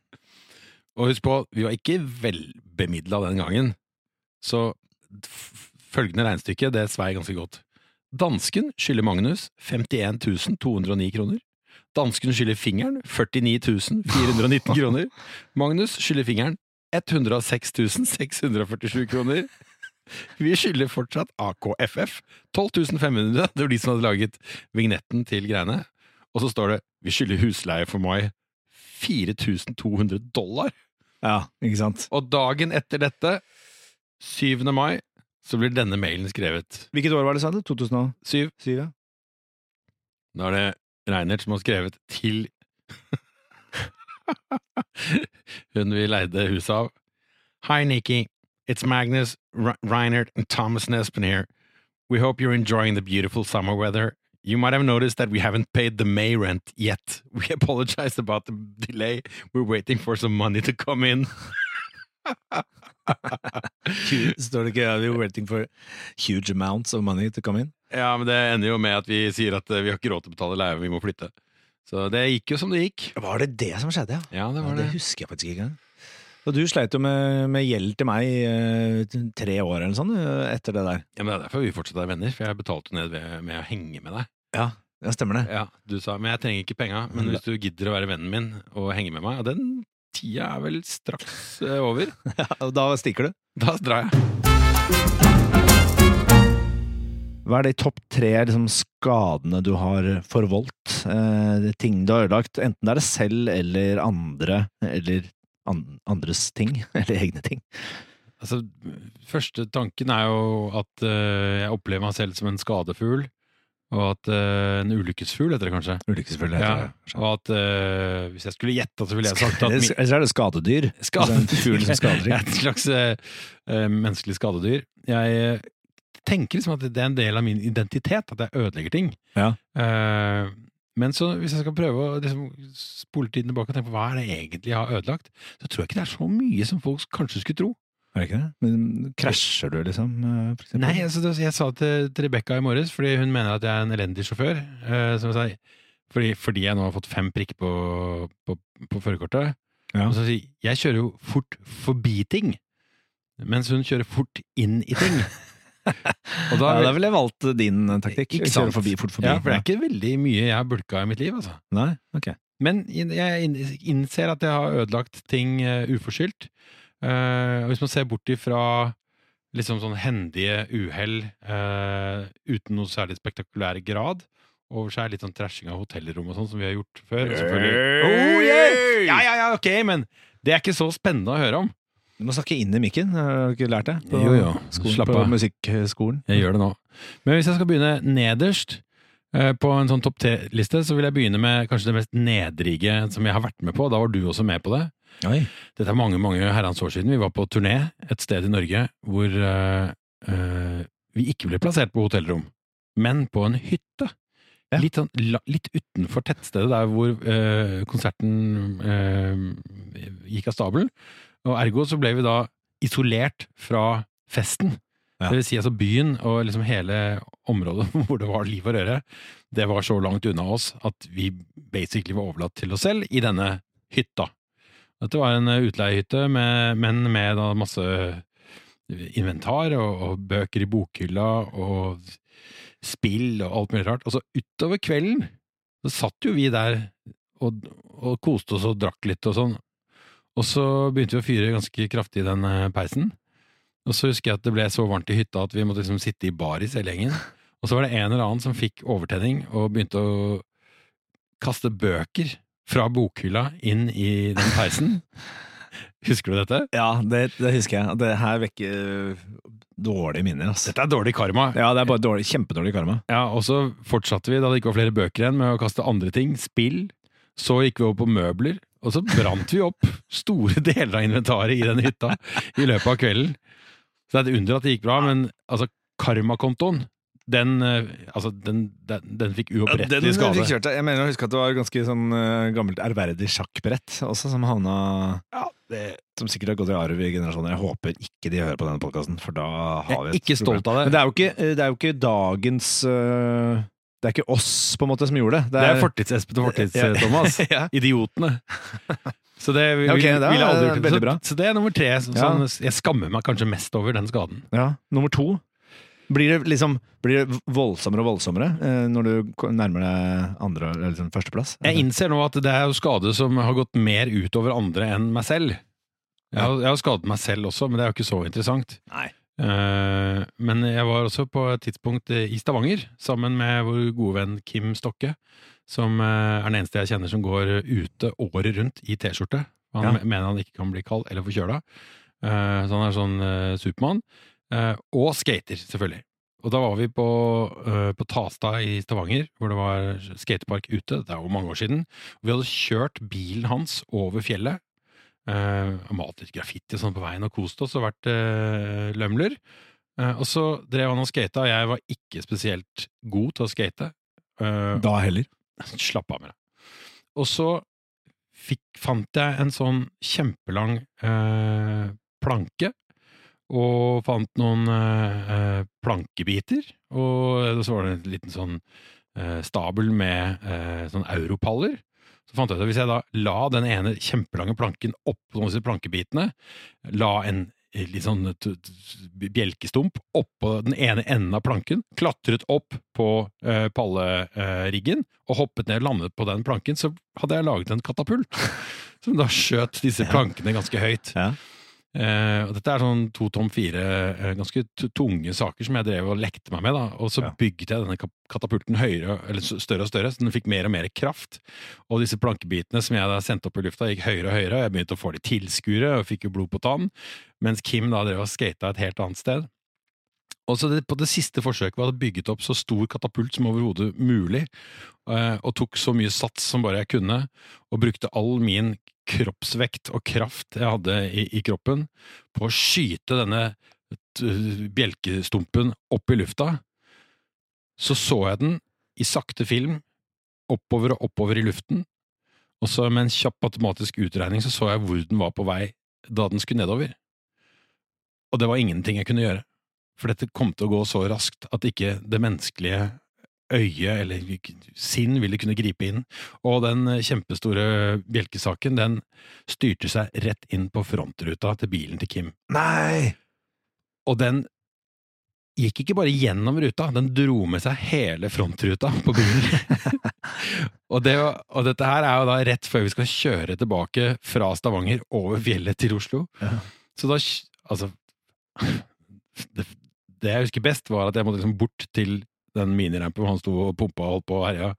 Og husk på, vi var ikke velbemidla den gangen. Så følgende regnestykke, det svei ganske godt. Dansken skylder Magnus 51 209 kroner. Dansken skylder fingeren 49 419 kroner. Magnus skylder fingeren 106 647 kroner. Vi skylder fortsatt AKFF 12.500, Det var de som hadde laget vignetten til greiene. Og så står det vi skylder husleie for mai 4200 dollar. Ja, ikke sant. Og dagen etter dette, 7. mai, så blir denne mailen skrevet. Hvilket år var det, sa du? 2007? 7. ja. Da er det Reinert som har skrevet til hun vi leide huset av. Hei, Nikki. It's Magnus, R Reinert, and Thomas Nespen here. We hope you're enjoying the beautiful summer weather. You might have noticed that we haven't paid the May rent yet. We apologize about the delay. We're waiting for some money to come in. Står det ikke We're waiting for huge amounts of money to come in? Ja, men det ender jo med at vi sier at eh, vi har ikke råd til å betale leie, vi må flytte. Så det gikk jo som det gikk. Var det det som skjedde, ja? Ja, det Ja, var det det. husker jeg faktisk ikke engang. Og du sleit jo med, med gjeld til meg i eh, tre år eller sånn eh, etter det der. Ja, men Det er derfor vi fortsatt er venner, for jeg betalte ned ved, med å henge med deg. Ja, ja stemmer det. Ja, Du sa men jeg trenger ikke penga, men hvis du gidder å være vennen min og henge med meg Og den tida er vel straks eh, over. Ja, og da stikker du. Da drar jeg. Hva er de topp tre liksom, skadene du har forvoldt? Eh, ting du har ødelagt, enten det er det selv eller andre, eller andres ting, eller egne ting. Altså, Første tanken er jo at uh, jeg opplever meg selv som en skadefugl. Og at uh, En ulykkesfugl, heter det kanskje. Ulykkesfull Ja, og at uh, Hvis jeg skulle gjette, så ville jeg sagt at min, Eller så er det skadedyr. Altså en fugl som skader. Et slags menneskelig skadedyr. Jeg tenker liksom at det er en del av min identitet, at jeg ødelegger ting. Ja. Eh, Men så hvis jeg skal prøve å liksom, spole tiden tilbake og tenke på hva er det egentlig jeg har ødelagt, så tror jeg ikke det er så mye som folk kanskje skulle tro. Er det ikke det? Men krasjer du, liksom? eh? Nei, altså, jeg sa til, til Rebekka i morges, fordi hun mener at jeg er en elendig sjåfør. Eh, som jeg sa, fordi, fordi jeg nå har fått fem prikker på, på, på førerkortet. Ja. Og så sier jeg kjører jo fort forbi ting, mens hun kjører fort inn i ting. Og ja, da ville jeg valgt din taktikk. Ikke Kjøre sant? Forbi, fort forbi. Ja, for det er ikke veldig mye jeg har bulka i mitt liv, altså. Nei? Ok. Men jeg innser at jeg har ødelagt ting eh, uforskyldt. Uh, hvis man ser bort ifra liksom sånn hendige uhell uh, uten noe særlig spektakulær grad, over seg litt sånn trashing av hotellrom og sånn, som vi har gjort før. og selvfølgelig- Oh, yeah! Ja, ja, ja, ok, men det er ikke så spennende å høre om. Du må snakke inn i mikken, har du ikke lært det? På Jo, jo. Skolen, Slapp på av. musikkskolen. Jeg gjør det nå. Men hvis jeg skal begynne nederst eh, på en sånn topp tre-liste, så vil jeg begynne med kanskje det mest nedrige som jeg har vært med på. Da var du også med på det. Oi. Dette er mange mange herrens år siden. Vi var på turné et sted i Norge hvor uh, uh, vi ikke ble plassert på hotellrom, men på en hytte. Ja. Litt, sånn, la, litt utenfor tettstedet der hvor uh, konserten gikk av stabelen. Og ergo så ble vi da isolert fra festen. Ja. Det vil si altså byen og liksom hele området hvor det var liv og røre, det var så langt unna oss at vi basically var overlatt til oss selv i denne hytta. Dette var en eh, utleiehytte, med, men med da masse inventar og, og bøker i bokhylla og spill og alt mulig rart. Og så utover kvelden så satt jo vi der og, og koste oss og drakk litt og sånn. Og så begynte vi å fyre ganske kraftig i den eh, peisen. Og så husker jeg at det ble så varmt i hytta at vi måtte liksom sitte i baris hele gjengen. Og så var det en eller annen som fikk overtenning og begynte å kaste bøker fra bokhylla inn i den peisen. Husker du dette? Ja, det, det husker jeg. Det her vekker dårlige minner, Altså. Dette er dårlig karma. Ja, det er bare dårlig, kjempedårlig karma. Ja, og så fortsatte vi da det ikke var flere bøker igjen med å kaste andre ting, spill. Så gikk vi over på møbler, og så brant vi opp store deler av inventaret i den hytta i løpet av kvelden. Så det er et under at det gikk bra, men altså, karmakontoen, den, eh, altså, den, den, den fikk uopprettelig skade. fikk kjørt deg. Jeg mener å huske at det var ganske sånn eh, gammelt ærverdig sjakkbrett også, som havna Som sikkert har gått i arv i generasjoner. Jeg håper ikke de hører på denne podkasten, for da har Jeg vi er et ikke stolt av det. Men det er jo ikke, det er jo ikke dagens eh, Det er ikke oss, på en måte, som gjorde det. Det er fortids-Espen og fortids-Thomas. ja. Idiotene. Så det vil, okay, det er vil jeg aldri gjort. veldig bra. Så, så det er nummer tre. Så, Ja. sånn, jeg skammer meg kanskje mest over den skaden. Ja, Nummer to. Blir det liksom Blir det voldsommere og voldsommere eh, når du nærmer deg andre eller liksom førsteplass? Jeg innser nå at det er jo skade som har gått mer utover andre enn meg selv. Jeg har, jeg har skadet meg selv også, men det er jo ikke så interessant. Nei. Eh, men jeg var også på et tidspunkt i Stavanger sammen med vår gode venn Kim Stokke, som eh, er den eneste jeg kjenner som går ute året rundt i T-skjorte. Han Ja. me- mener han ikke kan bli kald eller forkjøla. Eh, så han er sånn Supermann. Og skater, selvfølgelig. Og da var vi på, på Tasta i Stavanger, hvor det var skatepark ute. Det er jo mange år siden. Vi hadde kjørt bilen hans over fjellet. Uh, malt litt graffiti sånn på veien og kost oss og vært uh, lømler. Eh, og så drev han og skata, og jeg var ikke spesielt god til å skate. Eh, Da heller. Slapp av med det. Og så fikk, fant jeg en sånn kjempelang eh, planke, og fant noen eh, eh, plankebiter, og så var det en liten sånn eh, stabel med eh, sånn europaller. Så fant jeg ut at hvis jeg da la den ene kjempelange planken oppå disse plankebitene, la en eh, litt sånn bjelkestump oppå den ene enden av planken, klatret opp på uh, palleriggen og hoppet ned og landet på den planken, så hadde jeg laget en katapult. Som da skjøt disse plankene ganske høyt. Ja. Og dette er sånn to tom fire uh, ganske tunge saker som jeg drev og lekte meg med. da, Og så Ja. bygget jeg denne katapulten høyere, eller større og større, så den fikk mer og mer kraft. Og disse plankebitene som jeg da sendte opp i lufta, gikk høyere og høyere. og Jeg begynte å få litt tilskuere og fikk jo blod på tann. Mens Kim da drev og skata et helt annet sted. Og så det, På det siste forsøket var det bygget opp så stor katapult som overhodet mulig, eh, og tok så mye sats som bare jeg kunne, og brukte all min kroppsvekt og kraft jeg hadde i, i kroppen, på å skyte denne bjelkestumpen opp i lufta. Så så jeg den i sakte film oppover og oppover i luften. Og så med en kjapp matematisk utregning så så jeg hvor den var på vei da den skulle nedover. Og det var ingenting jeg kunne gjøre. For dette kom til å gå så raskt at ikke det menneskelige øyet eller sinn ville kunne gripe inn. Og den kjempestore bjelkesaken, den styrte seg rett inn på frontruta til bilen til Kim. Nei! Og den gikk ikke bare gjennom ruta, den dro med seg hele frontruta på bilen. og, det, og dette her er jo da rett før vi skal kjøre tilbake fra Stavanger over fjellet til Oslo. Ja. Så da Altså det, det jeg husker best, var at jeg måtte liksom bort til den minirampen hvor han sto og pumpa og holdt på og herja.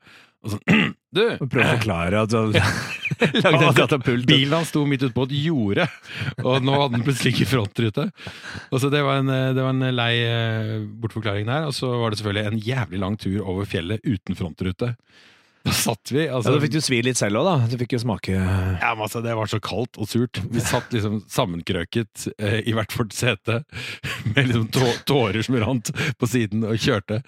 Og sånn Du! Prøv å forklare at du hadde lagd en katapult. Bilen hans sto midt ute på et jorde, og nå hadde den plutselig ikke frontrute. Og så det var en, det var en lei eh, bortforklaring der. Og så var det selvfølgelig en jævlig lang tur over fjellet uten frontrute. Da satt vi Ja, altså, da fikk du svi litt selv òg, da. Du fikk jo smake ja, men altså, Det var så kaldt og surt. Vi satt liksom sammenkrøket eh, i hvert vårt sete med liksom tå tårer som rant på siden og kjørte.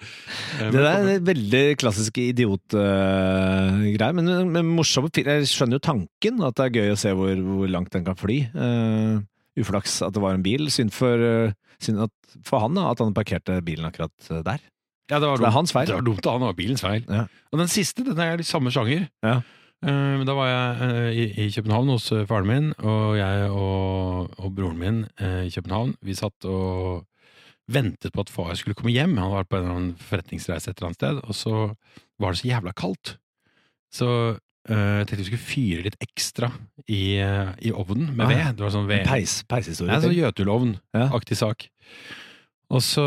Eh, Det der er en veldig klassisk idiotgreier, men, men morsomt. Jeg skjønner jo tanken, at det er gøy å se hvor, hvor langt den kan fly. Eh, uflaks at det var en bil. Synd for, eh, synd at, for han da, at han parkerte bilen akkurat eh, der. Ja, det, var Så det er dumt. hans feil. Det var dumt. Han var bilens feil. Ja. Og den siste, den er litt samme sjanger. Ja. Uh, da var jeg uh, i, i København hos eh, faren min, og jeg og, og broren min i København. Vi satt og ventet på at far skulle komme hjem. Han var på en eller annen forretningsreise et eller annet sted, og så var det så jævla kaldt. Så jeg tenkte vi skulle fyre litt ekstra i, i ovnen med Ah, ved. Det var sånn ved. Peis, peishistorie. Ja, sånn Jøtulovn-aktig sak. Og så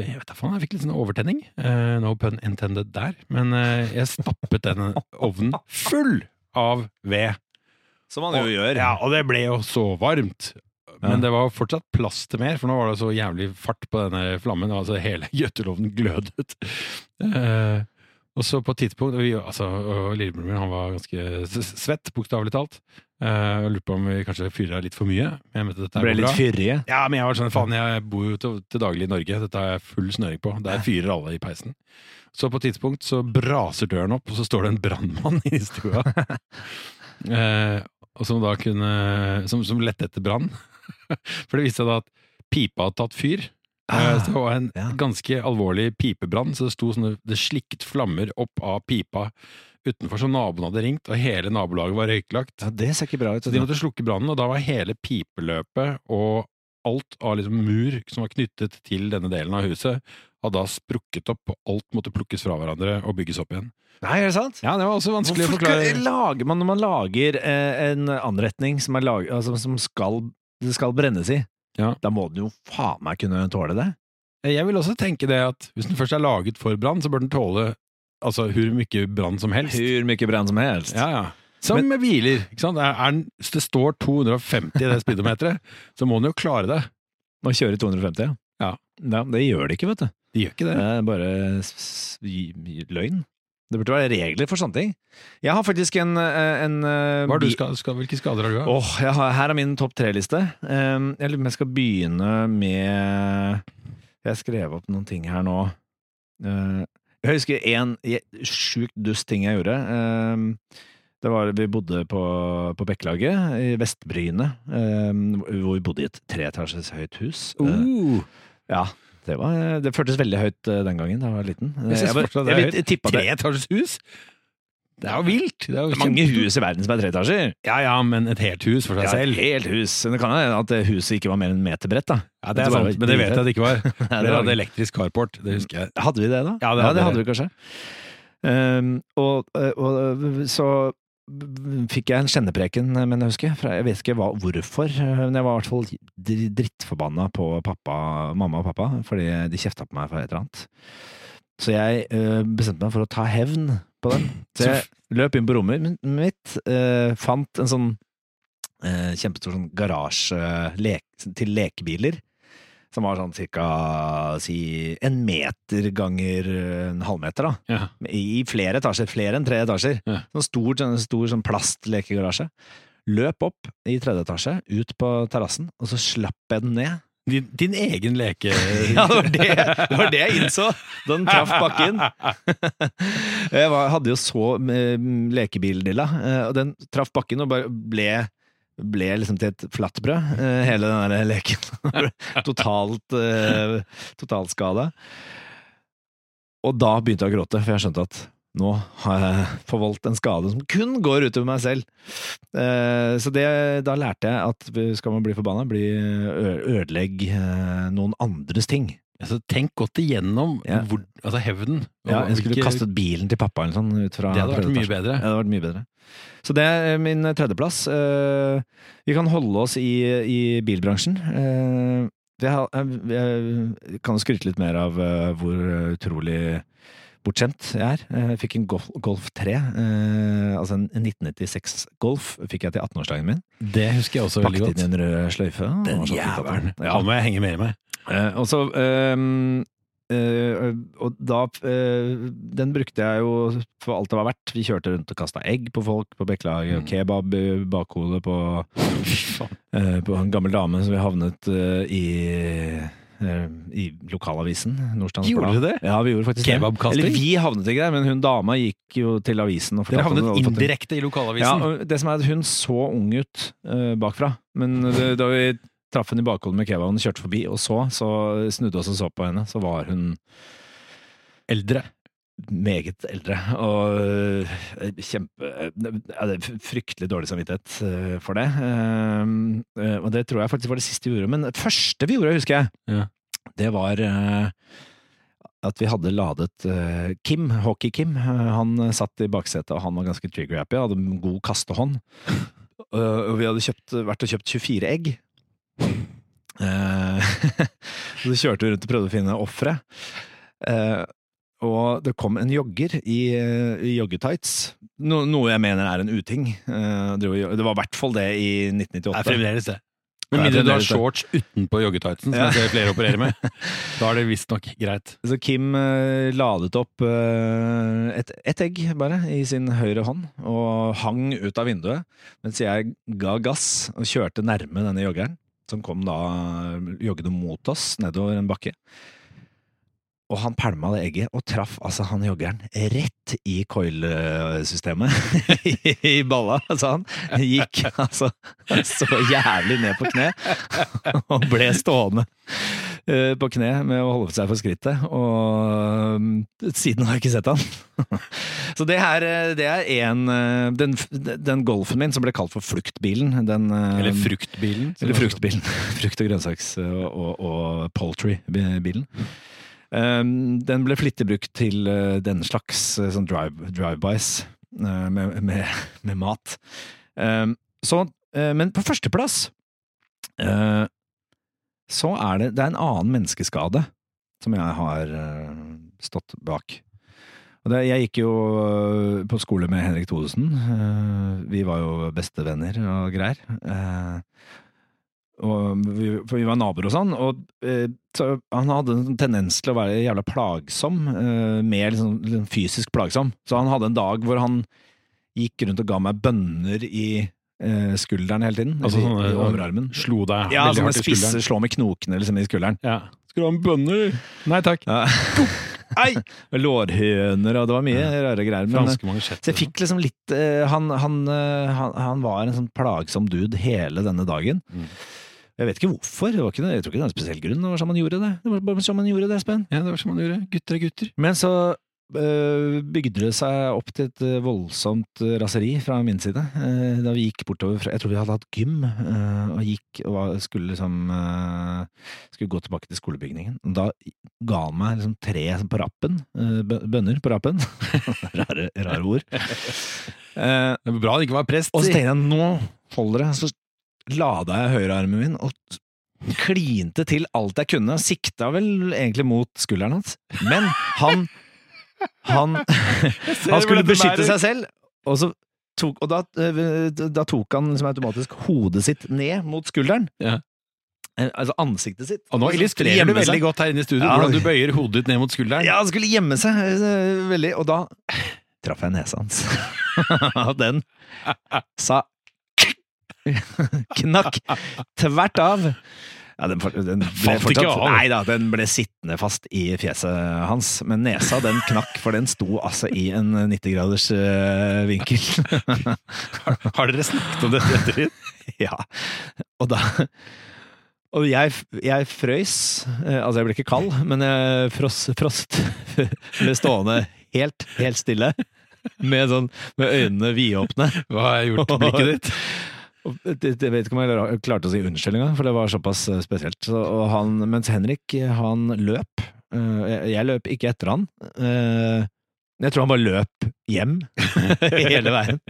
Jeg vet da faen, jeg fikk litt sånn overtenning. Uh, no pun intended der. Men uh, jeg stappet den ovnen full av ved. Som man jo gjør. Ja, og det ble jo så varmt. Men det var fortsatt plass til mer, for nå var det så jævlig fart på denne flammen. Altså hele gjøtelovnen glødet. Uh, og så på et tidspunkt vi, altså, og Lillebroren min han var ganske svett, bokstavelig talt. Eh, Jeg lurte på om vi kanskje fyra litt for mye. Jeg mente dette Ble litt fyrige. Ja, men jeg var sånn, faen, jeg bor jo til, til daglig i Norge, dette har jeg full snøring på. Der fyrer alle i peisen. Så på et tidspunkt så braser døren opp, og så står det en brannmann i stua. eh, og som da kunne Som, som lette etter brann. For det viste seg da at pipa hadde tatt fyr. Eh, så det var en ja. ganske alvorlig pipebrann, så det sto sånne Det slikket flammer opp av pipa utenfor, så naboen hadde ringt, og hele nabolaget var røyklagt. Ja, det ser ikke bra ut. Så de måtte slukke brannen, og da var hele pipeløpet og alt av liksom mur som var knyttet til denne delen av huset, hadde da sprukket opp, og alt måtte plukkes fra hverandre og bygges opp igjen. Nei, er det sant? Ja, det var også vanskelig Hvorfor å forklare. lager man når man lager eh, en anretning som, er lag, altså, som skal, det skal brennes i? Ja. Da må den jo faen meg kunne tåle det. Jeg vil også tenke det at hvis den først er laget for brann, så bør den tåle altså hvor mye brann som helst. Hvor mye brann som helst. Ja, ja. Som med biler. ikke sant? Er, er hvis det står 250 i det speedometeret, så må den jo klare det. Å kjøre 250, ja. Ja. ja. Det gjør det ikke, vet du. De gjør ikke Det det. er bare løgn. Det burde være regler for sånne ting. Jeg har faktisk en, eh, en eh, Hva du skal, skal, hvilke skader har du? Av? Jeg har, her er min topp tre-liste. Um, jeg lurer på om jeg skal begynne med Jeg skrev opp noen ting her nå. Jeg husker en sjukt dust ting jeg gjorde. Um, det var, vi bodde på, på Bekkelaget i Vestbryne, um, hvor vi bodde i et treetasjes høyt hus. Uh, Uh, ja, det, var, det føltes veldig høyt uh, den gangen da jeg var liten. Jeg jeg, jeg, jeg tippa det. Treetasjes hus? Det er jo vilt! Det er jo Det er mange hus i verden som er treetasjer. Ja ja, men et helt hus for seg Ja, selv. helt hus. Men det kan hende at huset ikke var mer enn en meter bredt, da. Ja, det er sant, men det vet jeg at det ikke var. Det Dere var- hadde elektrisk carport, det husker jeg. Hadde vi det, da? Ja, det hadde hadde vi kanskje. Um, og, og så fikk jeg en kjennepreken, men jeg husker fra, Jeg vet ikke hva, hvorfor, men jeg var i hvert fall dr- drittforbanna på pappa, mamma og pappa, fordi de kjefta på meg for et eller annet. Så jeg eh, bestemte meg for å ta hevn på den. Så jeg løp inn på rommet mitt, eh, fant en sånn eh, kjempestor sånn garasje lek- til lekebiler. Som var sånn cirka si, en meter ganger en halvmeter, da. Ja. I flere etasjer. Flere enn tre etasjer. Ja. Sånn stor, sånn, stor sånn plastlekegarasje. Løp opp i tredje etasje, ut på terrassen, og så slapp jeg den ned Din, din egen leke... Ja, det var det, det var det jeg innså den traff bakken. Jeg var, hadde jo så eh, lekebildilla, eh, og den traff bakken og bare ble ble liksom til et flatbrød, eh, hele den der leken. totalt totalskada. Og da begynte jeg å gråte, for jeg skjønte at nå har jeg forvoldt en skade som kun går utover meg selv. Eh, så det, da lærte jeg at skal man bli forbanna, bli ødelegg eh, noen andres ting. Altså, tenk godt igjennom Ja. hvor, altså hevnen. Ja, jeg skulle hvilke- kastet bilen til pappa eller sånn. Ut fra Det hadde vært mye bedre. Ja, det hadde vært mye bedre. Så det er min tredjeplass. Eh, vi kan holde oss i, i bilbransjen. Eh, jeg, jeg, jeg kan skryte litt mer av eh, hvor utrolig bortskjemt jeg er. Eh, Jeg fikk en Golf, Golf 3, eh, altså en 1996 Golf, fikk jeg til 18-årsdagen min. Det husker jeg også veldig godt. Pakket inn i en rød sløyfe. Den jævelen. Ja. Han må jeg henge med meg. Eh, og så um, Uh, Og da uh, Den brukte jeg jo for alt det var verdt. Vi kjørte rundt og kasta egg på folk på Bekkelaget, og Mm. kebab i bakhodet på, uh, eh, på en gammel dame som vi havnet eh, i eh, i lokalavisen. Nordstrands Gjorde du det? Ja, vi gjorde faktisk Kebabkasting? Eller vi havnet ikke der, men hun dama gikk jo til avisen. Og Dere havnet indirekte i ja, lokalavisen. og det som er at hun så ung ut uh, bakfra, men det, da vi traff henne i bakhodet med kebaben, kjørte forbi og så, så snudde oss og så på henne, så var hun Eldre. Meget eldre, og eh, kjempe eh, Fryktelig dårlig samvittighet eh, for det. Og det tror jeg faktisk var det siste vi gjorde. Men det første vi gjorde, husker jeg, Ja. det var at vi hadde ladet Kim, Hockey-Kim. Han satt i baksetet, og han var ganske trigger-happy, hadde en god kastehånd. Eh, Og vi hadde kjøpt, vært og kjøpt 24 egg. Så kjørte vi rundt og prøvde å finne ofre. Eh, og det kom en jogger i, i joggetights, no, noe jeg mener er en uting. Eh, det var i hvert fall det i Det 1998. er fremdeles det. Det Med er mindre du har shorts utenpå joggetightsen, som Ja. jeg ser flere opererer med. Da er det visstnok greit. Så Kim uh, ladet opp uh, et, et egg bare i sin høyre hånd og hang ut av vinduet, mens jeg ga gass og kjørte nærme denne joggeren, som kom da joggende mot oss nedover en bakke. Og han pælma det egget og traff altså han joggeren rett i coil-systemet i balla. Så han gikk altså så jævlig ned på kne og ble stående eh, på kne med å holde seg for skrittet. Og mm, siden har jeg ikke sett han. Så det er, eh, det er en eh, den, den golfen min som ble kalt for fluktbilen. Den, eh, Eller fruktbilen. eller fruktbilen. Frukt- og grønnsaks- og, og, og poultry-bilen. Um, den ble flittig brukt til uh, denne slags uh, sånn drive, drive-bys uh, med, med, med mat. Um, så, men på førsteplass så er det, det er en annen menneskeskade som jeg har stått bak. Det, jeg gikk jo på skole med Henrik Thodesen. Vi var jo bestevenner og greier. Og vi, for vi var naboer og sånn, og eh, så han hadde en tendens til å være jævla plagsom, eh, mer liksom, liksom fysisk plagsom. Så han hadde en dag hvor han gikk rundt og ga meg bønner i eh, skulderen hele tiden. Altså sånne- i, i overarmen. Slo deg Ja, veldig hardt i spisse, slå med knokene liksom, i skulderen. Ja. Skal du ha en bønner? Nei takk. Ja. Ei! Lårhøner, og det var mye rare greier. Men, så jeg fikk liksom litt han, han, han, han var en sånn plagsom dude hele denne dagen. Mm. Jeg vet ikke hvorfor. Det var ikke, jeg tror ikke det er en spesiell grunn. Det var sånn man gjorde det. Det var bare sånn man gjorde det, Espen. Ja, det var sånn man gjorde. Gutter er gutter. Men så øh, bygde det seg opp til et øh, voldsomt øh, raseri fra min side. da vi gikk bortover fra Jeg tror vi hadde hatt gym, og gikk og var, skulle liksom Skulle gå tilbake til skolebygningen. Da ga han meg liksom tre på rappen. bønner på rappen. rare, rare ord. Eh, Det var bra det ikke var prest. og så tenkte jeg, nå holder det. Så lada jeg høyrearmen min og klinte til alt jeg kunne. Sikta vel egentlig mot skulderen hans. Men han Han, han skulle beskytte seg selv, og, så tok, og da, eh, da tok han liksom automatisk hodet sitt ned mot skulderen. Ja. Eh, Altså ansiktet sitt. Og nå illustrerer du veldig seg. godt her inne i studio Ja. hvordan du bøyer hodet ditt ned mot skulderen. Ja, han skulle gjemme seg eh, veldig, og da traff jeg nesa hans. Den sa knakk tvert av. Ja, den, den ble fortsatt- Nei da, den ble sittende fast i fjeset hans. Men nesa den knakk, for den sto altså i en 90-graders uh, vinkel. Har dere snakket om dette etter ja. Og da Og jeg, jeg frøys. eh, Altså, jeg ble ikke kald, men jeg frost, frost ble stående helt, helt stille. Med, sånn, med øynene vidåpne. Hva har jeg gjort med blikket ditt? Jeg vet ikke om jeg klarte å si unnskyld engang, for det var såpass eh, spesielt. Så, og han, mens Henrik, han løp. eh, Jeg, løp ikke etter han. eh, Jeg tror han bare løp hjem hele veien.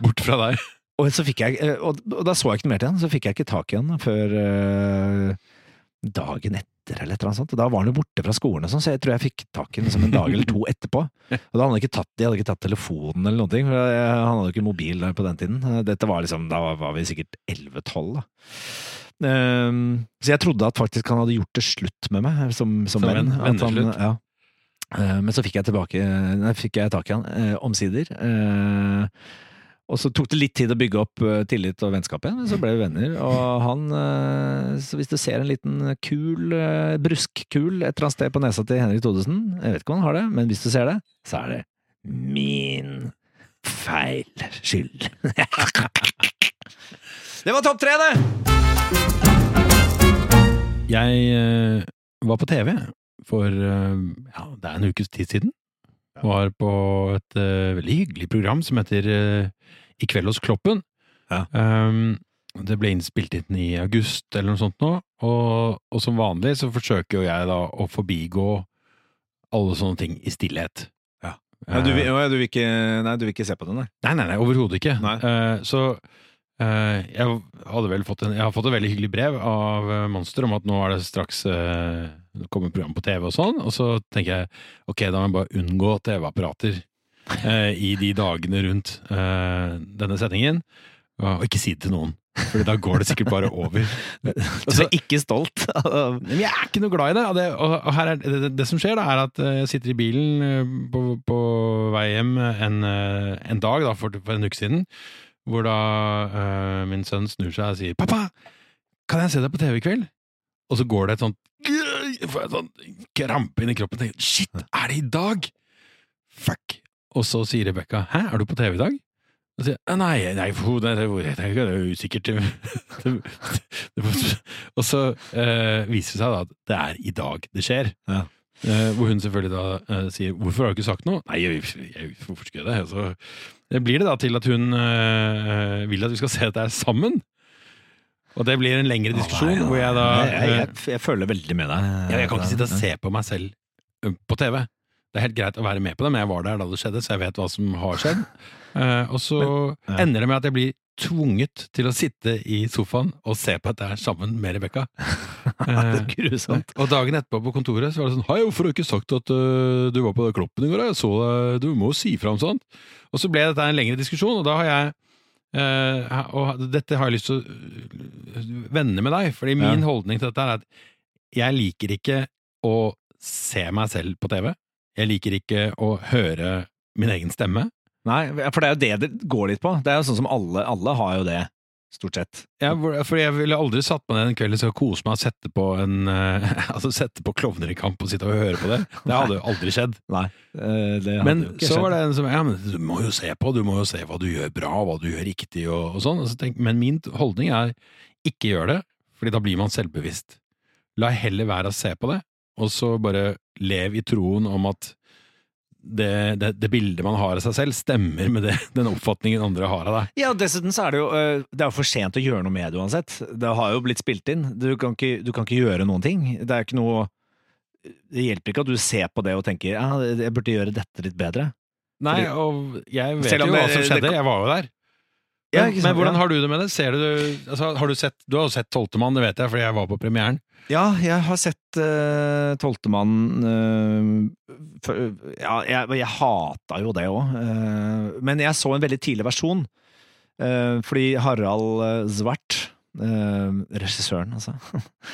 Bort fra deg. Og jeg eh, Og, da så jeg ikke noe mer til han, så fikk jeg ikke tak i han før eh, dagen etter, eller et eller annet sånt. Da var han jo borte fra skolen, og sånn, så jeg tror jeg fikk tak i ham liksom en dag eller to etterpå. Og da hadde ikke tatt, de hadde ikke tatt telefonen eller noen ting, for han hadde jo ikke mobil på den tiden. Dette var liksom, Da var vi sikkert 11-12, da. Ehm, så jeg trodde at faktisk han hadde gjort det slutt med meg som, som, Som venn. venneslutt. Ja. Eh, men så fikk jeg tilbake Nei, fikk jeg tak i han eh, omsider. Og så tok det litt tid å bygge opp eh, tillit og vennskap igjen, men så ble vi venner. Og han eh, Så hvis du ser en liten kul, eh, bruskkul et eller annet sted på nesa til Henrik Thodesen Jeg vet ikke om han har det, men hvis du ser det, så er det min feil skyld. det var topp tre, det! Jeg var på TV for ja, det er en ukes tid siden. Var på et veldig hyggelig program som heter I kveld hos Kloppen. Ja. Um, det ble innspilt inn i august eller noe sånt nå, og, og som vanlig så forsøker jo jeg da å forbigå alle sånne ting i stillhet. Ja. ja du, vil, du, vil ikke, nei, du vil ikke se på den, nei? Nei, nei, nei, overhodet ikke. Nei. Uh, så uh, jeg hadde vel fått en, jeg har fått et veldig hyggelig brev av eh, Monster om at nå er det straks uh, kommer program på TV og sånn, og så tenker jeg ok, da må jeg bare unngå TV-apparater eh, i de dagene rundt eh, denne sendingen, og ikke si det til noen. For da går det sikkert bare over. Du er ikke stolt? Men jeg er ikke noe glad i det. Og det, og, er, det, det som skjer, da, er at eh, jeg sitter i bilen eh, på, på vei hjem en, eh, en dag da, for, for en uke siden, hvor da eh, min sønn snur seg og sier 'Pappa, kan jeg se deg på TV i kveld?' Og så går det et sånt får jeg sånn krampe inn i kroppen. Tenker, Shit, er det i dag?! Fuck! Og så sier Rebekka 'Hæ, er du på TV i dag?' Og sier jeg, nei, nei, for det, er jo usikkert. Og så eh, viser det seg da at det er i dag det skjer. Ja. Eh, hvor hun selvfølgelig da eh, sier 'hvorfor har du ikke sagt noe?' Nei, jeg, jeg, hvorfor skulle jeg det? Så det blir det da til at hun eh, vil at vi skal se dette sammen. Og det blir en lengre diskusjon, hvor jeg da jeg, jeg, eh, jeg, jeg følger veldig med deg. jeg kan ikke sitte og se på meg selv på TV. Det er helt greit å være med på det, men jeg var der da det skjedde, så jeg vet hva som har skjedd. Uh, og så ja. ender det med at jeg blir tvunget til å sitte i sofaen og se på at det er sammen med Rebekka. Det er grusomt. og dagen etterpå på kontoret så var det sånn Hei, hvorfor har du ikke sagt at uh, du var på Kloppen i går? Jeg så deg, du må jo si fra om sånt. Og så ble dette en lengre diskusjon, og da har jeg uh, og dette har jeg lyst til å vende med deg, fordi min Ja. holdning til dette er at jeg liker ikke å se meg selv på TV. Jeg liker ikke å høre min egen stemme. Nei, for det er jo det det går litt på. Det er jo sånn som alle, alle har jo det, stort sett. Ja, for jeg ville aldri satt meg ned en kveld og skal kose meg og sette på en Altså sette på Klovner i kamp og sitte og høre på det. Det hadde jo aldri skjedd. Nei, eh, Men så skjedd. var det en som Ja, men du må jo se på, du må jo se hva du gjør bra, hva du gjør riktig og, og sånn. Altså, tenk, men min holdning er ikke gjør det, fordi da blir man selvbevisst. La heller være å se på det, og så bare lev i troen om at det, det, det bildet man har av seg selv, stemmer med det, den oppfatningen andre har av deg. Ja, dessuten så er det jo eh, Det er for sent å gjøre noe med det uansett. Det har jo blitt spilt inn. Du kan ikke, du kan ikke gjøre noen ting. Det er ikke noe Det hjelper ikke at du ser på det og tenker ja, jeg burde gjøre dette litt bedre. Nei, og jeg vet jo hva som skjedde, kan- jeg var jo der. Men, ja, men hvordan har du det med det? Ser du, altså, har du, sett, du har jo sett Tolvtemann, det vet jeg, fordi jeg var på premieren. Ja, jeg har sett uh, Tolvtemann Ja, jeg, jeg hata jo det òg. men jeg så en veldig tidlig versjon. eh, fordi Harald Zwart, Svart, eh, regissøren altså,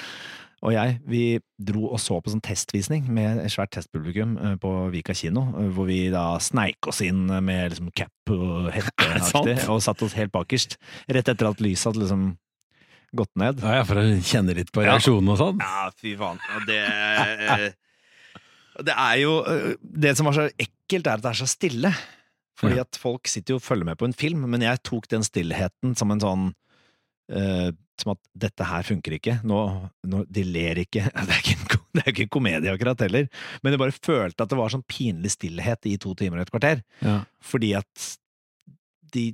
og jeg, vi dro og så på sånn testvisning med et svært testpublikum eh, på Vika kino, eh, hvor vi da sneik oss inn med liksom cap og sant? og satt oss helt bakerst. Rett etter at lyset hadde liksom gått ned. Ja, for å kjenne litt på reaksjonen og sånn. Ja, fy faen. Og det Det er jo Det som var så ekkelt, er at det er så stille. Fordi at folk sitter jo og følger med på en film, men jeg tok den stillheten som en sånn uh, Som at dette her funker ikke. Nå, nå De ler ikke. Det er ikke, en, det er ikke en komedie akkurat heller, men jeg bare følte at det var sånn pinlig stillhet i to timer og et kvarter. Ja. Fordi at de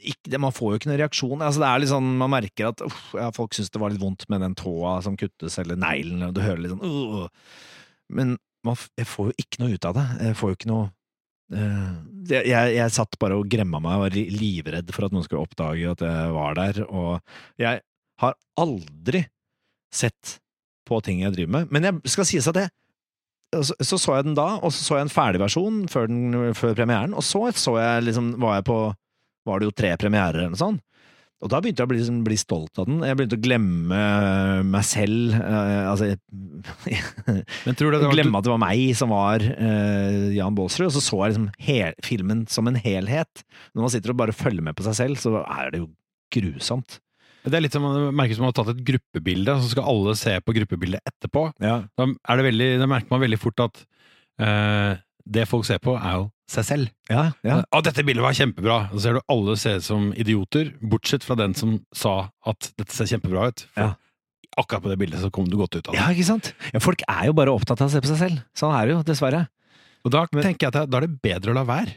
ikke, Man får jo ikke noen reaksjon. Altså det er litt sånn, Man merker at uff, ja, folk syns det var litt vondt med den tåa som kuttes, eller neglen, og du hører litt sånn uh. Men man, jeg får jo ikke noe ut av det. Jeg får jo ikke noe uh, jeg, jeg satt bare og gremma meg og var livredd for at noen skulle oppdage at jeg var der, og jeg har aldri sett på ting jeg driver med. Men jeg skal sies at det så, så så jeg den da, og så så jeg en ferdig versjon før, den, før premieren, og så så jeg liksom, var jeg på var det jo tre premierer eller noe sånt. Og da begynte jeg å bli, liksom, bli stolt av den. Jeg begynte å glemme meg selv. Uh, altså Men tror du det var Glemme at det var meg som var uh, Jan Baalsrud, og så så jeg liksom hel, filmen som en helhet. Når man sitter og bare følger med på seg selv, så er det jo grusomt. Det er litt som man merker som man har tatt et gruppebilde, så skal alle se på gruppebildet etterpå. Ja. Da, det veldig, da merker man veldig fort at eh, det folk ser på, er jo seg selv. Ja, ja. Å, dette bildet var kjempebra! Så ser du alle se ut som idioter, bortsett fra den som sa at dette ser kjempebra ut. For Ja. akkurat på det bildet så kom du godt ut av det. ja, ikke sant? Ja, folk er jo bare opptatt av å se på seg selv. Sånn er det jo, dessverre. Og da Men- tenker jeg at da er det bedre å la være.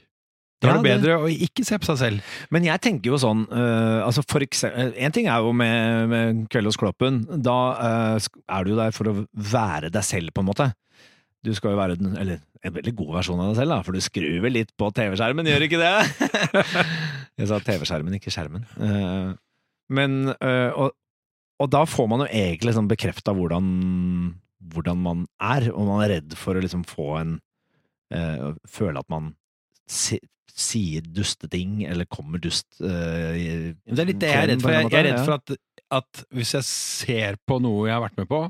Da er det bedre å ikke se på seg selv. Men jeg tenker jo sånn uh, altså for eksempel, En ting er jo med, med Kveld hos Kloppen. Da uh, er du jo der for å være deg selv, på en måte. Du skal jo være den, eller en veldig god versjon av deg selv, da, for du skrur vel litt på TV-skjermen, gjør ikke det? jeg sa TV-skjermen, ikke skjermen. Eh, men øh, og, og da får man jo egentlig liksom bekrefta hvordan, hvordan man er, og man er redd for å liksom få en øh, Føle at man sier duste ting, eller kommer dust Det er litt det jeg er redd for. Jeg, jeg er redd for at, at hvis jeg ser på noe jeg har vært med på,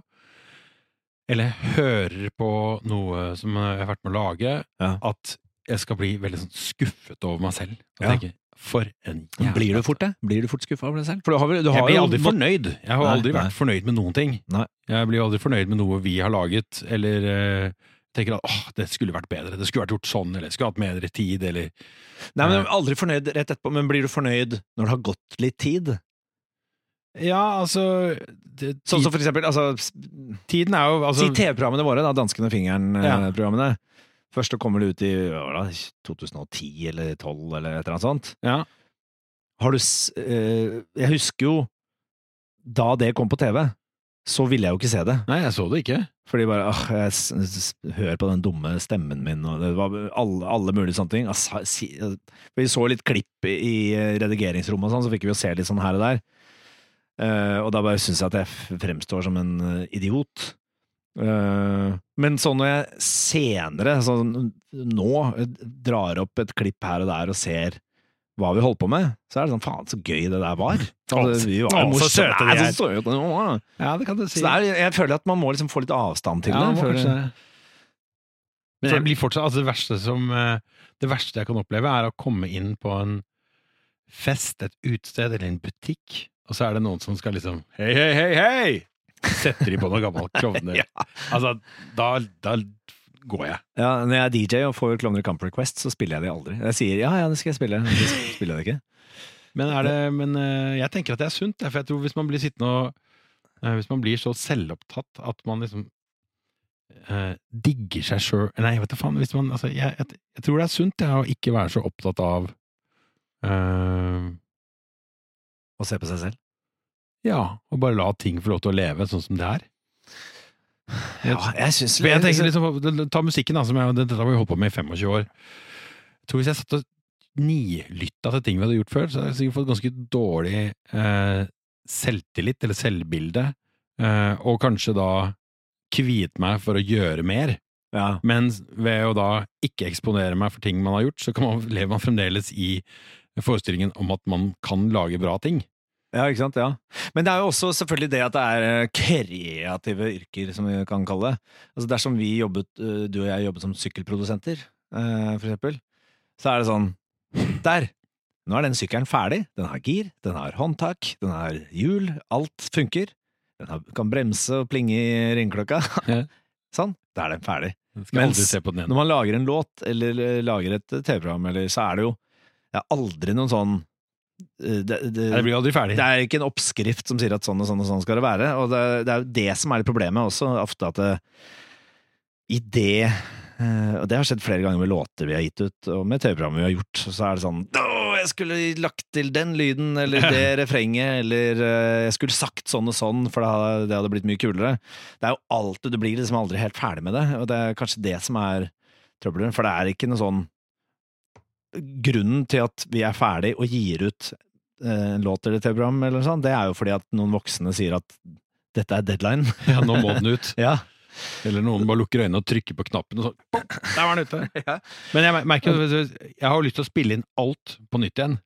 eller hører på noe som jeg har vært med å lage, Ja. at jeg skal bli veldig sånn skuffet over meg selv. Ja. tenke, for en jævla Blir du fort det? Blir du fort skuffa over deg selv? Du har, du har Jeg blir aldri fornøyd. Jeg har Nei, aldri nei. vært fornøyd med noen ting. Nei. Jeg blir aldri fornøyd med noe vi har laget, eller eh, tenker at åh, det skulle vært bedre, det skulle vært gjort sånn, eller jeg skulle hatt mer tid, eller Nei, men Aldri fornøyd rett etterpå, men blir du fornøyd når det har gått litt tid? Ja, altså det, Sånn som for eksempel altså, Tiden er jo altså, Si TV-programmene våre, da. Danskene og Fingeren-programmene. Først så kommer det ut i det, 2010 eller 2012 eller et eller annet sånt. Ja. Har du eh, Jeg husker jo da det kom på TV, så ville jeg jo ikke se det. Nei, jeg så det ikke. Fordi bare åh, jeg hører på den dumme stemmen min, og det var alle, alle mulige sånne ting. Altså, si, vi så litt klipp i eh, redigeringsrommet og sånn, så fikk vi jo se litt sånn her og der. Eh, og da bare syns jeg at jeg fremstår som en eh, idiot. Eh, men så når jeg senere, sånn nå, drar opp et klipp her og der og ser hva vi holdt på med, så er det sånn faen så gøy det der var. Altså, vi var Å, så søte de er. så søte de var. Ja, det kan du si. Så det jeg føler at man må liksom få litt avstand til Ja, det. det. Men jeg blir fortsatt, altså det verste som Det verste jeg kan oppleve, er å komme inn på en fest, et utested eller en butikk, og så er det noen som skal liksom Hei, hei, hei, hei! Setter de på noen gammel klovner. Ja. Altså, da, da går jeg. Ja, når jeg er DJ og får Klovner Camp Request, så spiller jeg de aldri. Jeg sier ja, ja, det skal jeg spille, men så spiller jeg det ikke. Men, er det, men eh, jeg tenker at det er sunt, for jeg tror hvis man blir sittende og eh, Hvis man blir så selvopptatt at man liksom Uh, digger seg sjøl Nei, vet du faen. Hvis man, altså, jeg, jeg, jeg tror det er sunt jeg, å ikke være så opptatt av eh, Å se på seg selv. Ja, og bare la ting få lov til å leve sånn som det er. Ja, jeg syns jeg tenker liksom, Ta musikken, da, som jeg, dette har vi holdt på med i 25 år. Jeg tror Hvis jeg satt og nilytta til ting vi hadde gjort før, så hadde jeg sikkert fått ganske dårlig eh, selvtillit, eller selvbilde, eh, og kanskje da kviet meg for å gjøre mer. ja. Men ved å da ikke eksponere meg for ting man har gjort, så kan man, lever man fremdeles i forestillingen om at man kan lage bra ting. ja, ikke sant. Ja. Men det er jo også selvfølgelig det at det er eh, kreative yrker, som vi kan kalle det. Altså Dersom vi jobbet, eh, du og jeg jobbet som sykkelprodusenter, eh, for eksempel, så er det sånn Der! Nå er den sykkelen ferdig. Den har gir, den har håndtak, den har hjul. Alt funker. Den har, kan bremse og plinge i ringeklokka. Ja. Sånn. Da er den ferdig. Mens- aldri se på den igjen. Når man lager en låt, eller lager et TV-program, så er det jo Det er aldri noen sånn eh, det, det, det blir aldri ferdig. det er ikke en oppskrift som sier at sånn og sånn og sånn skal det være. Og det, det er jo det som er litt problemet også, ofte at det, i det eh, Og det har skjedd flere ganger med låter vi har gitt ut, og med TV-programmer vi har gjort. Så er det sånn Å, jeg skulle lagt til den lyden, eller det refrenget, eller eh, jeg skulle sagt sånn og sånn, for det det hadde blitt mye kulere. Det er jo alltid Du blir liksom aldri helt ferdig med det, og det er kanskje det som er trøbbelen, For det er ikke noe sånn Grunnen til at vi er ferdig og gir ut eh, en låt eller TV-program, eller sånn, det er jo fordi at noen voksne sier at dette er deadline. Ja, nå må den ut. Ja. Eller noen bare lukker øynene og trykker på knappen, og så pop, Der var den ute! Ja. Men jeg merker Jeg har lyst til å spille inn alt på nytt igjen.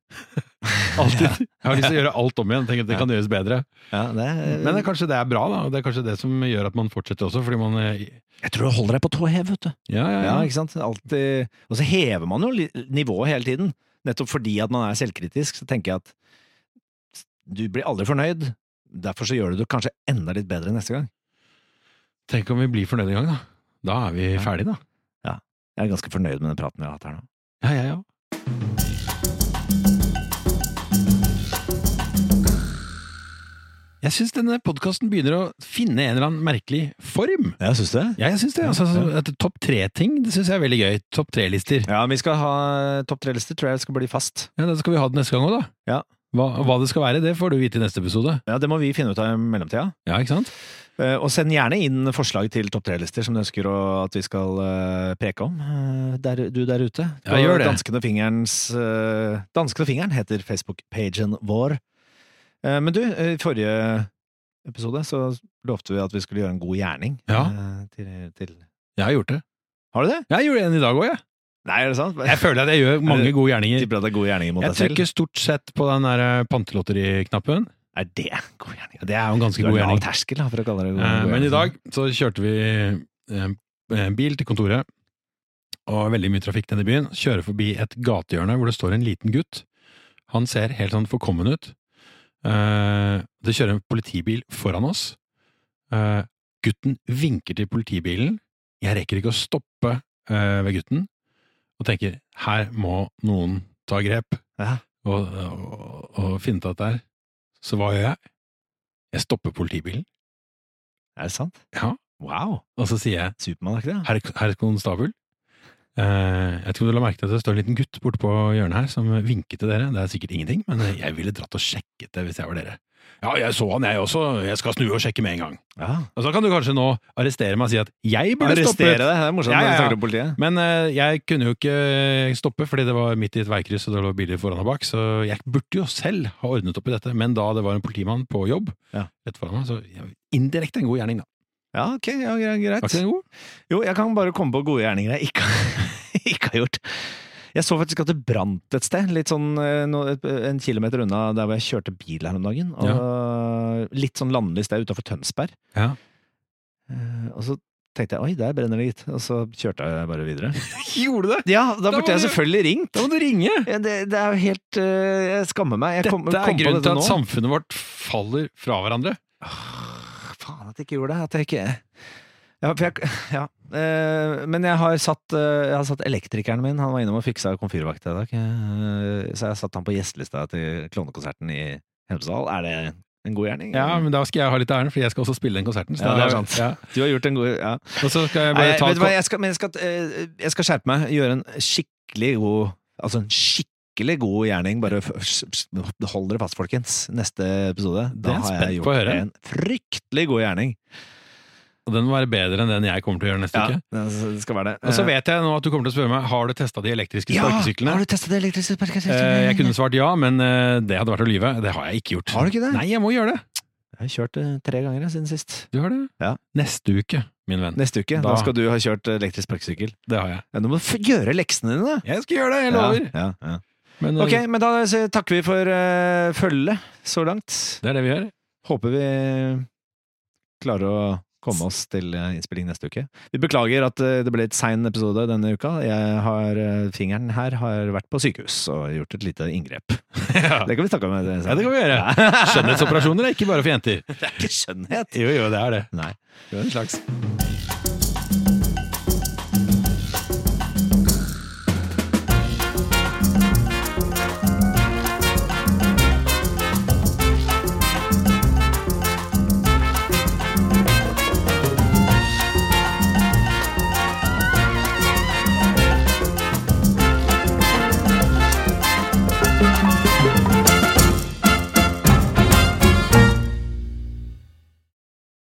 Alltid. Jeg har lyst til å gjøre alt om igjen. Tenker at det kan gjøres bedre. Ja, det, Men det kanskje det er bra, da. Det er kanskje det som gjør at man fortsetter også, fordi man eh, jeg tror du holder deg på tå hev, vet du. Ja, ja, Ja, ja. ikke sant? Altid. Og så hever man jo nivået hele tiden. Nettopp fordi at man er selvkritisk, så tenker jeg at du blir aldri fornøyd. Derfor så gjør du det kanskje enda litt bedre neste gang. Tenk om vi blir fornøyd en gang, da. Da er vi Ja. ferdige, da. Jeg er ganske fornøyd med den praten vi har hatt her nå. Ja, ja, ja. Jeg syns denne podkasten begynner å finne en eller annen merkelig form. Jeg syns det? Ja, jeg syns det. Altså, altså Topp tre-ting det synes jeg er veldig gøy. Topp tre-lister. Ja, vi skal ha topp tre-lister tror jeg skal bli fast. Ja, Det skal vi ha det neste gang òg, da. Ja. Hva, hva det skal være, det får du vite i neste episode. Ja, Det må vi finne ut av i mellomtida. Ja, ikke sant? Eh, Og send gjerne inn forslag til topp tre-lister som du ønsker å, at vi skal eh, preke om, eh, der, du der ute. Ja, gjør det. Danskene fingerens eh, fingeren heter Facebook-pagen vår. Men du, i forrige episode så lovte vi at vi skulle gjøre en god gjerning. Ja. Til, til Jeg har gjort det. Har du det? Jeg gjorde en i dag òg, jeg. Nei, er det sant? Jeg føler at jeg gjør mange gode gjerninger. At det er gode gjerninger mot Jeg deg selv. trykker stort sett på den pantelotteriknappen. Er det god gjerning? Det er jo en ganske god gjerning. terskel da, for å kalle det god, Eh, god Men i dag så kjørte vi eh, en bil til kontoret, og veldig mye trafikk denne byen. Kjører forbi et gatehjørne hvor det står en liten gutt. Han ser helt sånn forkommen ut. Eh, Det kjører en politibil foran oss. Eh, Gutten vinker til politibilen. Jeg rekker ikke å stoppe eh, ved gutten, og tenker her må noen ta grep Ja. og, og, og finne ut av dette her. Så hva gjør jeg? Jeg stopper politibilen. Er det sant? Ja. Wow! Og så sier jeg Supermann, er ikke det? herr, her konstabel. Eh, jeg tror du la merke til at det står en liten gutt borte på hjørnet her som vinket til dere. Det er sikkert ingenting, men jeg ville dratt og sjekket det hvis jeg var dere. Ja, jeg så han jeg også, jeg skal snu og sjekke med en gang. Ja. Og så kan du kanskje nå arrestere meg og si at jeg burde Arrestere stoppet. deg, det er morsomt Ja, ja, ja. om politiet. Men uh, jeg kunne jo ikke stoppe fordi det var midt i et veikryss og det lå biler foran og bak, så jeg burde jo selv ha ordnet opp i dette. Men da det var en politimann på jobb Ja. rett foran meg, så indirekte en god gjerning, da. Ja, ok, ja, greit. greit. Var ikke den god? Jo, jeg kan bare komme på gode gjerninger jeg ikke, ikke har gjort. Jeg så faktisk at det brant et sted, litt sånn eh, en kilometer unna der hvor jeg kjørte bil her om dagen. Og Litt sånn landlig sted utafor Tønsberg. Ja. Eh, Og så tenkte jeg oi, der brenner det gitt. Og så kjørte jeg bare videre. Gjorde du det? Ja, da Da burde jeg selvfølgelig ringt! Da må du ringe! Ja, Det, det er jo helt eh, Jeg skammer meg. Jeg kom, Dette er kom på grunnen til at nå. samfunnet vårt faller fra hverandre. Åh, Faen at jeg ikke gjorde det. At jeg ikke ja, jeg, ja. Eh, men jeg har, satt, eh, jeg har satt elektrikeren min Han var innom og fiksa komfyrvakt i dag. Eh, så jeg har satt han på gjestelista til Klovnekonserten i Hemsedal. Er det en god gjerning? Ja, men da skal jeg ha litt æren, for jeg skal også spille den konserten. så Ja, det er sant. Ja. Du har gjort en god ja. Og så skal jeg bare ta vet hva, jeg skal, Men jeg skal, jeg skal skjerpe meg. Gjøre en skikkelig god Altså en skikkelig god gjerning. Bare hold dere fast, folkens. Neste episode. Da har jeg gjort en fryktelig god gjerning. Og den må være bedre enn den jeg kommer til å gjøre neste Ja, uke. det skal være det. Og så vet jeg nå at du kommer til å spørre meg Har du testa de elektriske sparkesyklene. Har du testet de elektriske sparkesyklene? Eh, Jeg kunne svart ja, men eh, det hadde vært å lyve. Det har jeg ikke gjort. Har du ikke det? Nei, jeg må gjøre det. Jeg har kjørt det tre ganger siden sist. Du har det? Ja. Neste uke, min venn. Neste uke. Da, Da- skal du ha kjørt elektrisk sparkesykkel. Det har jeg. Ja, du må gjøre leksene dine, da! Jeg skal gjøre det, jeg lover. Ja, ja, ja. Men eh, Ok, men da takker vi for uh, følget så langt. det er det vi gjør. Håper vi klarer å komme oss til eh, innspilling neste uke. Vi beklager at eh, det ble et sein episode denne uka. Jeg har, eh, fingeren her har vært på sykehus og gjort et lite inngrep. Ja. Det kan vi snakke om. Ja, det kan vi gjøre. Skjønnhetsoperasjoner er ikke bare for jenter. Det er ikke skjønnhet. Jo, jo, det er det. Nei. Det er en slags